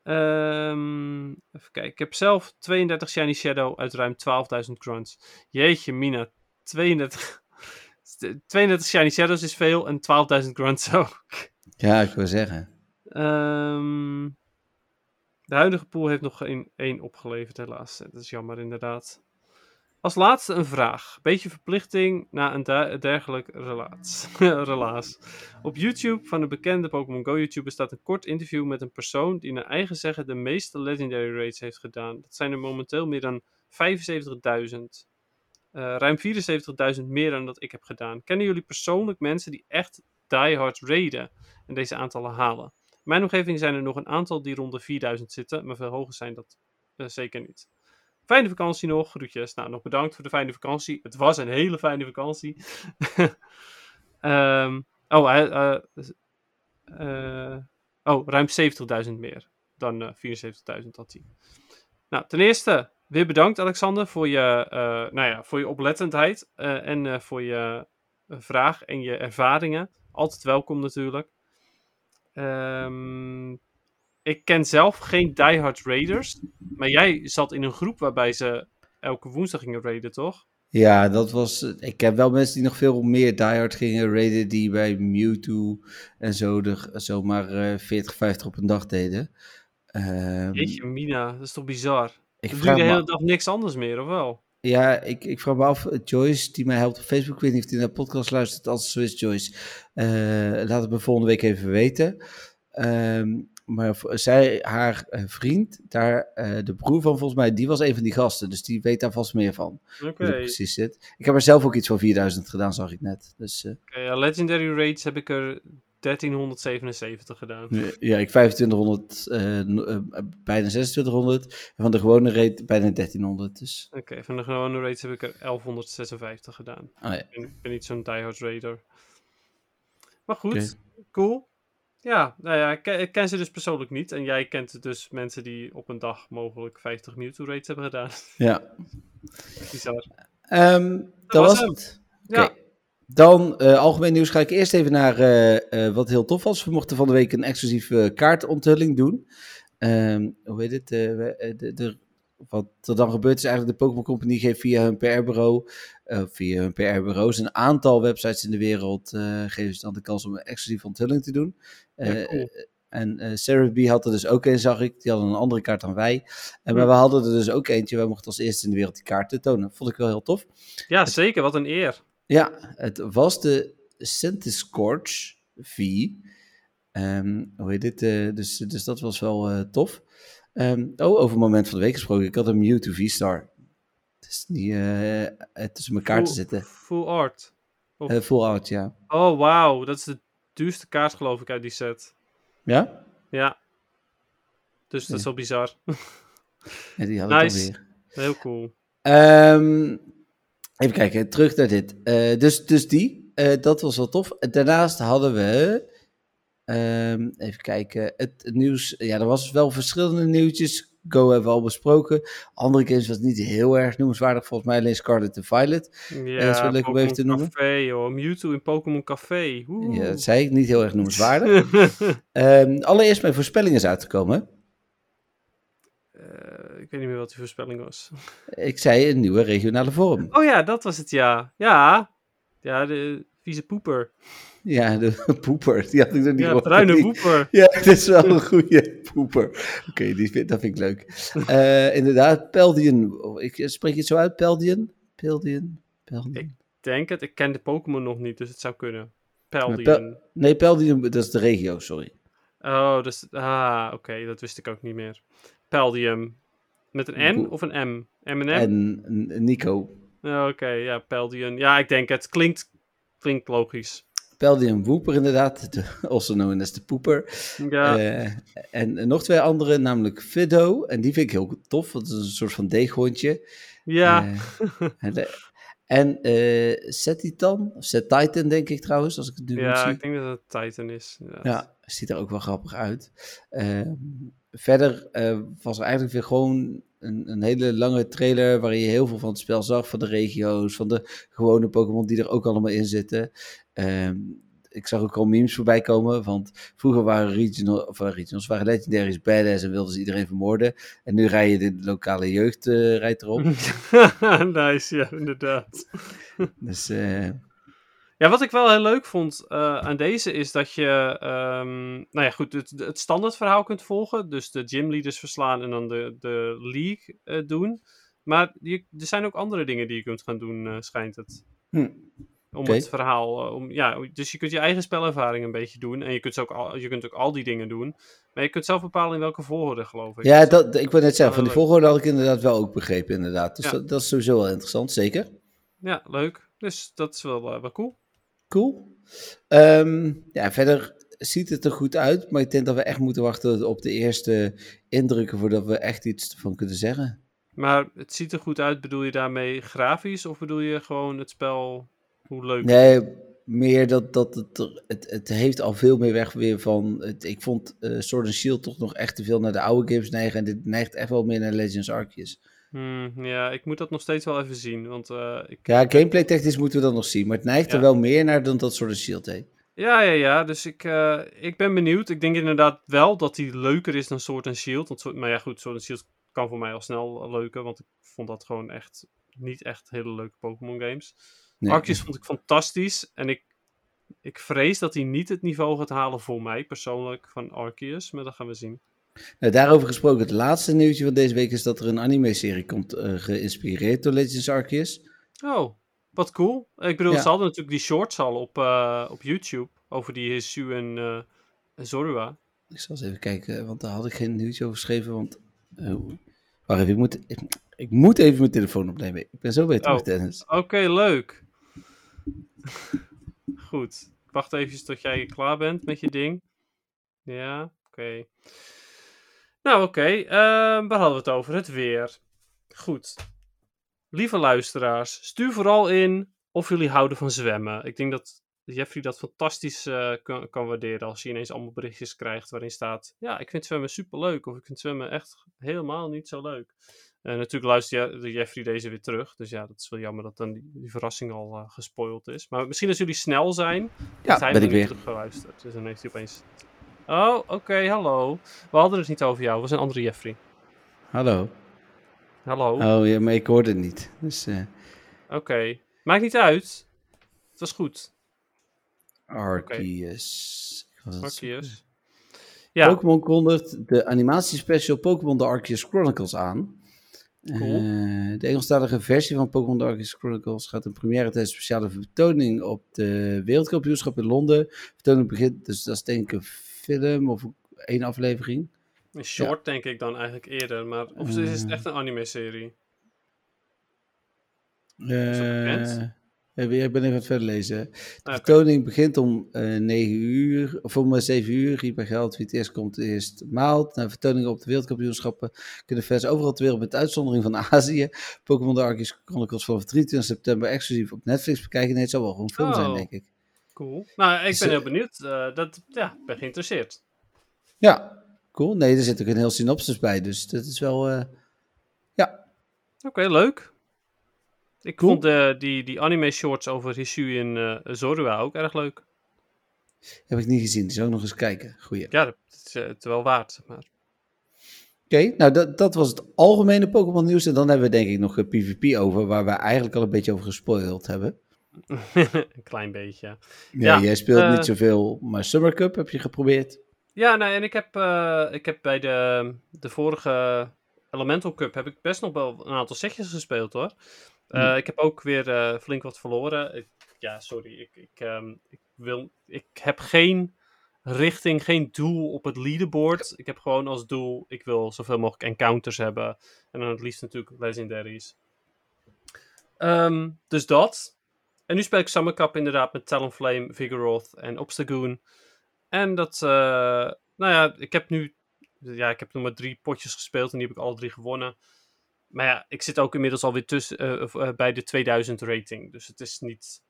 Ehm, even kijken. Ik heb zelf 32 Shiny Shadow uit ruim 12.000 grunts. Jeetje, Mina. 32, 32 Shiny Shadows is veel en 12.000 grunts ook. Ja, ik wil zeggen. Ehm, de huidige pool heeft nog geen één opgeleverd, helaas. Dat is jammer, inderdaad. Als laatste een vraag. Beetje verplichting na een der- dergelijk relaas. relaas. Op YouTube van een bekende Pokémon Go YouTuber staat een kort interview met een persoon die naar eigen zeggen de meeste Legendary Raids heeft gedaan. Dat zijn er momenteel meer dan 75.000. Eh, ruim 74.000 meer dan dat ik heb gedaan. Kennen jullie persoonlijk mensen die echt diehard raiden en deze aantallen halen? In mijn omgeving zijn er nog een aantal die rond de 4000 zitten, maar veel hoger zijn dat eh, zeker niet. Fijne vakantie nog, groetjes. Nou, nog bedankt voor de fijne vakantie. Het was een hele fijne vakantie. Ehm, oh, eh, oh, ruim 70.000 meer dan eh 74.000 had hij. Nou, ten eerste, weer bedankt Alexander voor je, eh, nou ja, voor je oplettendheid eh, en eh, voor je vraag en je ervaringen. Altijd welkom natuurlijk. Ehm, ik ken zelf geen diehard raiders, maar jij zat in een groep waarbij ze elke woensdag gingen raiden, toch? Ja, dat was. Ik heb wel mensen die nog veel meer diehard gingen raiden, die bij Mewtwo en zo er zomaar eh 40, 50 op een dag deden. Ehm, Jeetje, Mina, dat is toch bizar? Ik vraag de hele dag niks anders meer, of wel? Ja, ik, ik vraag me af, Joyce, die mij helpt op Facebook, ik weet niet of hij naar de podcast luistert, als het zo is, Joyce, eh, laat het me volgende week even weten. Ehm, maar zij, haar eh, vriend, daar, eh, de broer van volgens mij, die was een van die gasten, dus die weet daar vast meer van, Oké, precies zit. Ik heb er zelf ook iets van 4000 gedaan, zag ik net. Dus ja, Legendary Raids heb ik er 1377 gedaan. ja, ik 2500, eh, no- eh, bijna 2600, en van de gewone rate bijna 1300, dus... Oké, van de gewone raids heb ik er 1156 gedaan. Oh ja. Ik ben, niet zo'n diehard raider. Maar goed, cool. Ja, nou ja, ik, ken- ik ken ze dus persoonlijk niet. En jij kent dus mensen die op een dag mogelijk 50 Mewtwo raids hebben gedaan. ja. Bizar. Ehm, dat, was was hem. het. Ja. Dan, eh, algemeen nieuws, ga ik eerst even naar eh, eh, wat heel tof was. We mochten van de week een exclusieve kaartonthulling doen. Ehm, hoe heet het? we- de, de, wat er dan gebeurt is eigenlijk de Pokémon Company geeft via hun PR-bureau, eh, via hun PR-bureaus, een aantal websites in de wereld, eh geven ze dan de kans om een exclusieve onthulling te doen. Ja, cool. En eh Sarah B had er dus ook een, zag ik. Die hadden een andere kaart dan wij. En, maar Hm. we hadden er dus ook eentje. Wij mochten als eerste in de wereld die kaarten tonen. Vond ik wel heel tof. Ja, zeker. Wat een eer. Ja, het was de Centiscorch V. Ehm, hoe heet dit? eh, dus, dus dat was wel eh, tof. Ehm, oh, over moment van de week gesproken. Ik had een Mewtwo V-Star. Het is niet eh, tussen elkaar te Full- zitten. Full art. Of- full out, ja. Oh, wauw. Dat is de duurste kaart, geloof ik, uit die set. Ja? Ja. Dus dat is wel bizar. ja die had Nice. ik alweer. Heel cool. Ehm, even kijken, terug naar dit. Eh, dus, dus die, eh, dat was wel tof. Daarnaast hadden we, ehm, even kijken, het nieuws. Ja, er was wel verschillende nieuwtjes. Go hebben we al besproken. Andere games was niet heel erg noemenswaardig. Volgens mij alleen Scarlet en Violet. Ja, is wel leuk om even te noemen. Café, joh. Mewtwo in Pokémon Café. Oeh. Ja, dat zei ik, niet heel erg noemenswaardig. Ehm, allereerst mijn voorspelling is uitgekomen. Eh, ik weet niet meer wat die voorspelling was. Ik zei een nieuwe regionale vorm. Oh ja, dat was het, ja. Ja, ja de vieze poeper. Ja, de poeper. Die had ik er niet Ja, bruine poeper. Ja, het is wel een goede poeper. Oké, die vind- dat vind ik leuk. Eh, inderdaad, Peldian. Oh, Ik, spreek je het zo uit? Peldian? Peldian? Peldian? Ik denk het. Ik ken de Pokémon nog niet, dus het zou kunnen. Pel- Peldian. Nee, Peldian, dat is de regio, sorry. Oh, dus... Ah, oké. dat wist ik ook niet meer. Peldium. Met een N of een M? M&M? En Nico. Oké, ja, Peldian. Ja, ik denk het. Klinkt, klinkt logisch. Peldian Wooper inderdaad, de, also known as de poeper. Ja, Eh, en nog twee andere, namelijk Fido. En die vind ik heel tof, want het is een soort van deeghondje. ja. Eh, en en eh Setitan, of Setitan denk ik trouwens, als ik het nu ja, zie. ik denk dat het Titan is. inderdaad. Ja, ziet er ook wel grappig uit. Ehm, verder eh, was er eigenlijk weer gewoon een, een hele lange trailer waarin je heel veel van het spel zag, van de regio's, van de gewone Pokémon die er ook allemaal in zitten. Ehm, ik zag ook al memes voorbij komen, want vroeger waren regional, of waren regionals, waren legendaries badass en wilden ze iedereen vermoorden. En nu rij je de lokale jeugd eh, rijdt erop. nice, ja, inderdaad. dus eh, Ja, wat ik wel heel leuk vond eh, aan deze is dat je, ehm, nou ja, goed, het, het standaard verhaal kunt volgen. Dus de gymleaders verslaan en dan de, de league eh, doen. Maar je, er zijn ook andere dingen die je kunt gaan doen, eh, schijnt het. hm, Om het verhaal, om, ja, dus je kunt je eigen spelervaring een beetje doen. En je kunt, ook al, je kunt ook al die dingen doen. Maar je kunt zelf bepalen in welke volgorde, geloof ik. ja, Dus dat, ik wil net zeggen, van die volgorde had ik inderdaad wel ook begrepen, inderdaad. Dus Ja. dat, dat is sowieso wel interessant, zeker. Ja, leuk. Dus dat is wel, wel cool. Cool. Ehm, ja, verder ziet het er goed uit, maar ik denk dat we echt moeten wachten op de eerste indrukken voordat we echt iets van kunnen zeggen. Maar het ziet er goed uit, bedoel je daarmee grafisch of bedoel je gewoon het spel, hoe leuk? Nee, meer dat, dat het, het, het heeft al veel meer weg weer van, het, ik vond uh, Sword and Shield toch nog echt te veel naar de oude games neigen en dit neigt echt wel meer naar Legends Arceus. Hmm, ja, ik moet dat nog steeds wel even zien, want uh, ik... Ja, gameplay technisch moeten we dat nog zien, maar het neigt Ja. er wel meer naar dan dat and Shield heeft. Ja, ja, ja. Dus ik, eh, ik ben benieuwd. Ik denk inderdaad wel dat hij leuker is dan Sword and Shield. Want, maar ja, goed, Sword and Shield kan voor mij al snel leuker. Want ik vond dat gewoon echt niet echt hele leuke Pokémon games. Nee. Arceus vond ik fantastisch. En ik, ik vrees dat hij niet het niveau gaat halen voor mij persoonlijk van Arceus. Maar dat gaan we zien. Nou, daarover gesproken, het laatste nieuwtje van deze week is dat er een anime-serie komt eh, geïnspireerd door Legends Arceus. Oh, wat cool. Ik bedoel, Ja. ze hadden natuurlijk die shorts al op, eh, op YouTube. Over die Hisu en, en Zorua. Ik zal eens even kijken, want daar had ik geen nieuwtje over geschreven. Want, wacht even, ik moet, ik, ik moet even mijn telefoon opnemen. Ik ben zo beter Oh. met tennis. Oké, leuk. Goed. Ik wacht even tot jij klaar bent met je ding. Ja, oké. Nou, oké. ehm, waar hadden we het over? Het weer. Goed. Lieve luisteraars, stuur vooral in of jullie houden van zwemmen. Ik denk dat Jeffrey dat fantastisch eh, kan, kan waarderen als je ineens allemaal berichtjes krijgt waarin staat... Ja, ik vind zwemmen superleuk of ik vind zwemmen echt helemaal niet zo leuk. En natuurlijk luistert Je- Jeffrey deze weer terug. Dus ja, dat is wel jammer dat dan die, die verrassing al eh, gespoild is. Maar misschien als jullie snel zijn, Ja, hij ben ik weer. teruggeluisterd. Dus dan heeft hij opeens... Oh, oké, hallo. We hadden het niet over jou, we zijn andere Jeffrey. Hallo. Hallo. Oh ja, maar ik hoorde het niet. Dus eh Oké, maakt niet uit. Het was goed. Arceus. Arceus. Ja, Pokémon kondigt de animatiespecial Pokémon The Arceus Chronicles aan. Cool. Eh, de Engelstalige versie van Pokémon The Arceus Chronicles gaat een première tijdens een speciale vertoning op de Wereldkampioenschap in Londen. De vertoning begint, dus dat is denk ik een film of één aflevering. een short denk ik dan eigenlijk eerder. Maar of is het Eh. echt een anime-serie? Eh, even- ik ben even aan het verder lezen. De oké. vertoning begint om eh 9 uur, of om eh, 7 uur. Hier bij Geld, wie het eerst komt, eerst maalt. Na vertoningen op de wereldkampioenschappen kunnen fans overal ter wereld met uitzondering van Azië. Pokémon The Arceus Chronicles vanaf 23 september exclusief op Netflix bekijken. Nee, het zal wel gewoon een film zijn, Oh. denk ik. Cool. Nou, ik ben het- heel benieuwd. Eh, dat, ja, ik ben geïnteresseerd. Ja, cool. Nee, er zit ook een heel synopsis bij, dus dat is wel... eh, ja, Oké, leuk. Ik Cool. vond de, die, die anime-shorts over Hisui en eh, Zorua ook erg leuk. heb ik niet gezien. Die zou ik nog eens kijken. Goeie. Ja, dat is eh, het wel waard, zeg maar. Oké, nou dat, dat was het algemene Pokémon nieuws. En dan hebben we denk ik nog PvP over, waar we eigenlijk al een beetje over gespoild hebben. een klein beetje. Ja, Ja, jij speelt eh, niet zoveel, maar Summer Cup heb je geprobeerd. Ja, nou, en ik heb, eh, ik heb bij de, de vorige Elemental Cup heb ik best nog wel een aantal setjes gespeeld hoor. Eh, Hmm. Ik heb ook weer eh, flink wat verloren. Ik, ja, sorry. Ik, ik, ehm, ik, wil, ik heb geen richting, geen doel op het leaderboard. Ik heb gewoon als doel, ik wil zoveel mogelijk encounters hebben. En dan het liefst natuurlijk legendaries. Ehm, dus dat. En nu speel ik Summer Cup inderdaad met Talonflame, Vigoroth en Obstagoon. En dat, eh, nou ja, ik heb nu, ja, ik heb nog maar drie potjes gespeeld en die heb ik alle drie gewonnen. Maar ja, ik zit ook inmiddels alweer tussen, eh, eh, bij de 2000 rating. Dus het is niet,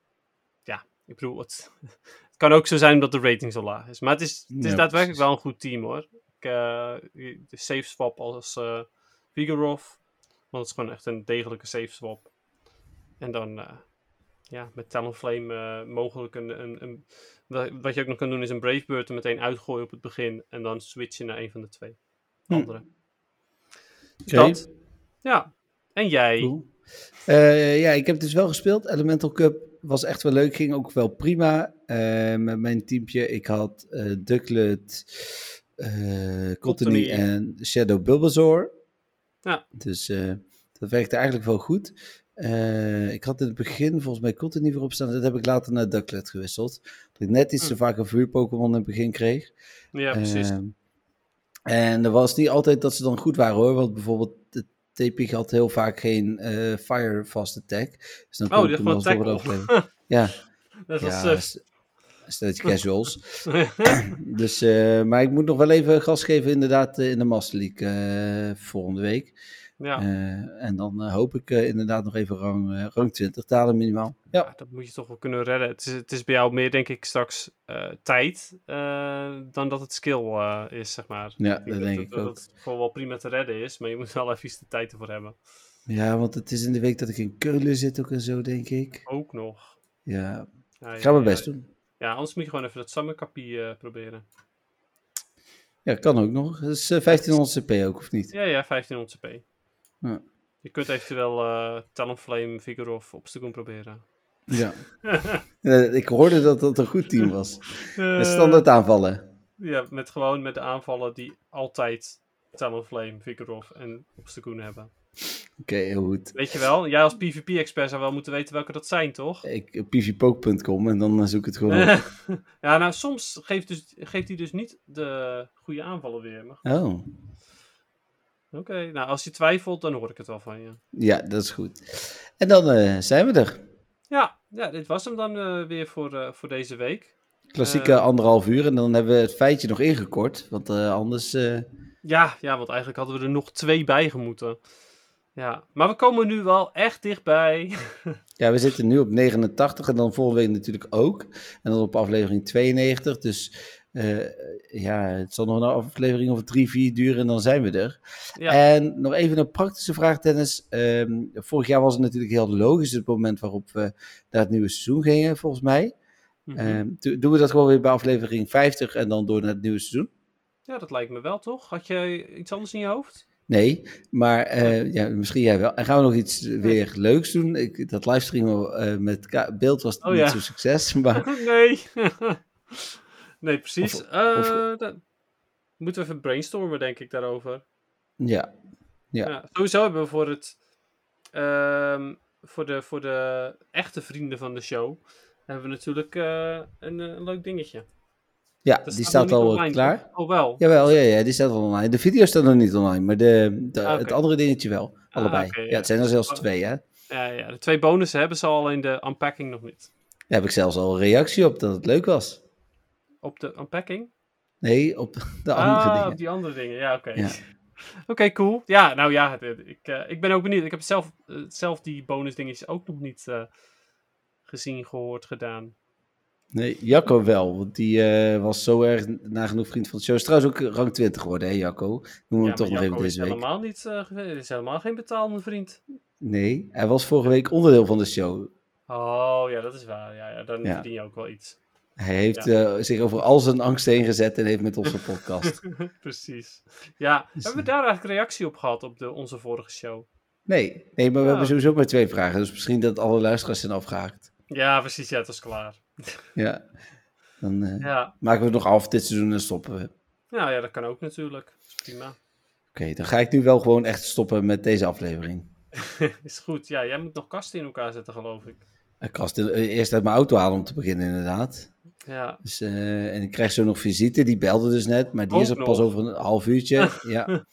ja, ik bedoel, het, het kan ook zo zijn dat de rating zo laag is. Maar het is, het is Ja, daadwerkelijk precies. wel een goed team hoor. Ik, eh, de safe swap als Vigoroth. Want het is gewoon echt een degelijke safe swap. En dan, ja, met Talonflame eh mogelijk een, een, een... Wat je ook nog kan doen is een Brave Bird er meteen uitgooien op het begin. En dan switchen naar een van de twee Hm. andere. Dus Oké. dat. Ja. En jij? Cool. Eh, ja, ik heb dus wel gespeeld. Elemental Cup was echt wel leuk. Ging ook wel prima eh, met mijn teampje. Ik had eh Ducklet, Cottony en Shadow Bulbasaur. Ja. Dus dat werkte eigenlijk wel goed. Eh, ik had in het begin volgens mij Cottony voorop staan. Dat heb ik later naar Ducklet gewisseld. Dat ik net iets Hm. te vaak een vuur-Pokémon in het begin kreeg. Ja, precies. Ehm, en er was niet altijd dat ze dan goed waren hoor. Want bijvoorbeeld de Teepig had heel vaak geen eh, fire fast attack. Dus dan Oh, die had gewoon overleven. Ja, Dat was ja eh, st- stelletje casuals. Dus, maar ik moet nog wel even gas geven inderdaad in de Master League volgende week. Ja. Eh, en dan eh, hoop ik eh, inderdaad nog even rang, rang 20 dalen minimaal. Ja, Ja, dat moet je toch wel kunnen redden. Het is, het is bij jou meer, denk ik, straks tijd dan dat het skill is, zeg maar. ja Ik dat dat, denk ik dat ook. het gewoon wel prima te redden is, maar je moet wel even de tijd ervoor hebben. Ja, want het is in de week dat ik in Keulen zit ook en zo, denk ik. Ook nog. Ja, Ja, ik ga mijn best doen. Ja, anders moet je gewoon even dat summerkappie eh proberen. Ja, kan ook nog. Dat is eh, 1500 CP ook, of niet? Ja, ja, 1500 CP. Ja. Je kunt eventueel eh Talonflame, Vigoroth, Obstagoon proberen. Ja. Ik hoorde dat dat een goed team was. Met Eh, standaard aanvallen. Ja, met gewoon met de aanvallen die altijd Talonflame, Vigoroth en Obstagoon hebben. Oké, heel goed. Weet je wel, jij als PvP-expert zou wel moeten weten welke dat zijn, toch? Ik pvpoke.com en dan zoek ik het gewoon op. ja, nou, soms geeft, dus, geeft hij dus niet de goede aanvallen weer. Maar Oh, Oké, nou, als je twijfelt, dan hoor ik het wel van je. ja, dat is goed. En dan eh, zijn we er. Ja, ja dit was hem dan eh, weer voor, eh, voor deze week. Klassieke anderhalf uur. En dan hebben we het feitje nog ingekort. Want anders... Ja, ja, want eigenlijk hadden we er nog twee bij gemoeten. Ja, maar we komen nu wel echt dichtbij. Ja, we zitten nu op 89 en dan volgende week natuurlijk ook. En dan op aflevering 92. Dus eh, ja, het zal nog een aflevering of drie, vier duren en dan zijn we er. Ja. En nog even een praktische vraag, Dennis. Ehm, vorig jaar was het natuurlijk heel logisch het moment waarop we naar het nieuwe seizoen gingen, volgens mij. Mhm. Ehm, do- doen we dat gewoon weer bij aflevering 50 en dan door naar het nieuwe seizoen? ja, dat lijkt me wel, toch? Had je iets anders in je hoofd? Nee, maar eh, ja, misschien jij wel. En gaan we nog iets weer leuks doen? Ik, dat livestreamen eh, met beeld was Oh, niet ja. zo'n succes, maar... nee. nee, precies. Of- Eh, moeten we even brainstormen, denk ik, daarover. Ja, Ja. Ja, sowieso hebben we voor het ehm, voor, de, voor de echte vrienden van de show hebben we natuurlijk eh, een, eh, een leuk dingetje. ja Dat die staat al online, klaar. toch? Oh wel. Jawel, ja, ja, die staat al online. De video staat nog niet online, maar de, de, Ah, het andere dingetje wel. Allebei. oké, ja. ja. het zijn er zelfs Oh. twee, hè? Ja, ja, de twee bonussen hebben ze al in de unpacking nog niet. Daar heb ik zelfs al een reactie op dat het leuk was. Op de unpacking? Nee, op de andere ah, dingen. op die andere dingen. Ja, oké. Ja. Oké, cool. Ja, nou ja, ik, eh, ik ben ook benieuwd. Ik heb zelf, eh, zelf die bonusdingetjes ook nog niet eh, gezien, gehoord, gedaan. Nee, Jacco wel, want die was zo erg nagenoeg vriend van de show. Is trouwens ook rang 20 geworden, hè Jacco? Noemen we Ja, hem toch nog even deze week. helemaal niet, ge- is helemaal geen betaalde vriend. Nee, hij was vorige week onderdeel van de show. Oh, ja, dat is waar. Ja, ja dan Ja. verdien je ook wel iets. Hij heeft eh, zich over al zijn angst heen gezet en heeft met onze podcast. Precies. Ja, Dus, hebben we daar eigenlijk reactie op gehad op de, onze vorige show? Nee, nee maar we Ja. hebben sowieso maar twee vragen. Dus misschien dat alle luisteraars zijn afgehaakt. Ja, precies. Ja, het was klaar. Ja, dan eh, Ja. maken we het nog af dit seizoen en stoppen we. Oké, Ja, ja, dat kan ook natuurlijk. Is prima. dan ga ik nu wel gewoon echt stoppen met deze aflevering. is goed. Ja, jij moet nog kasten in elkaar zetten, geloof ik. Ik kast eerst uit mijn auto halen om te beginnen, inderdaad. Ja. Dus, eh, en ik krijg zo nog visite, die belde dus net, maar die Ook is er pas over een half uurtje. ja.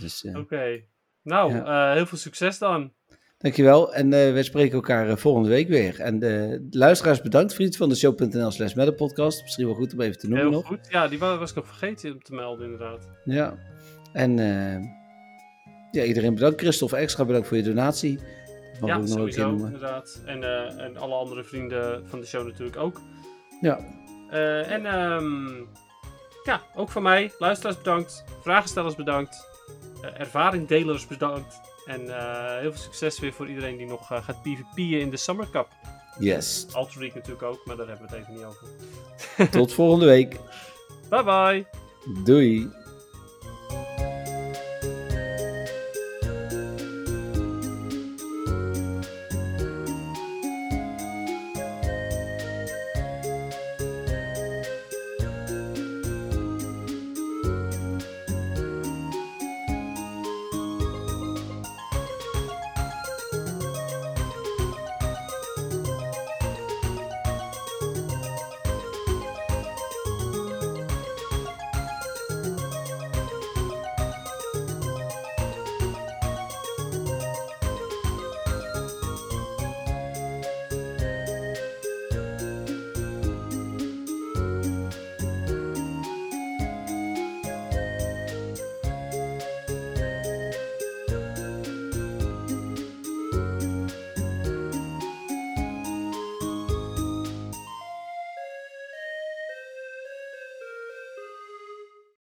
Dus eh, Oké. Nou, Ja. eh, heel veel succes dan. dankjewel. En we spreken elkaar volgende week weer. En de luisteraars bedankt, vriend van de show.nl slash podcast. Misschien wel goed om even te noemen Heel nog. goed. Ja, die wa- was ik nog vergeten om te melden, inderdaad. Ja. En ja, iedereen bedankt. Christophe, extra bedankt voor je donatie. Dat ja, sowieso, inderdaad. En, en alle andere vrienden van de show natuurlijk ook. Ja. Eh, en ehm, ja, ook van mij. Luisteraars bedankt. Vragenstellers bedankt. eh, ervaringdelers bedankt. En eh, heel veel succes weer voor iedereen die nog gaat PvP'en in de Summer Cup. Yes. Alter League natuurlijk ook, maar daar hebben we het even niet over. Tot volgende week. Bye bye! Doei.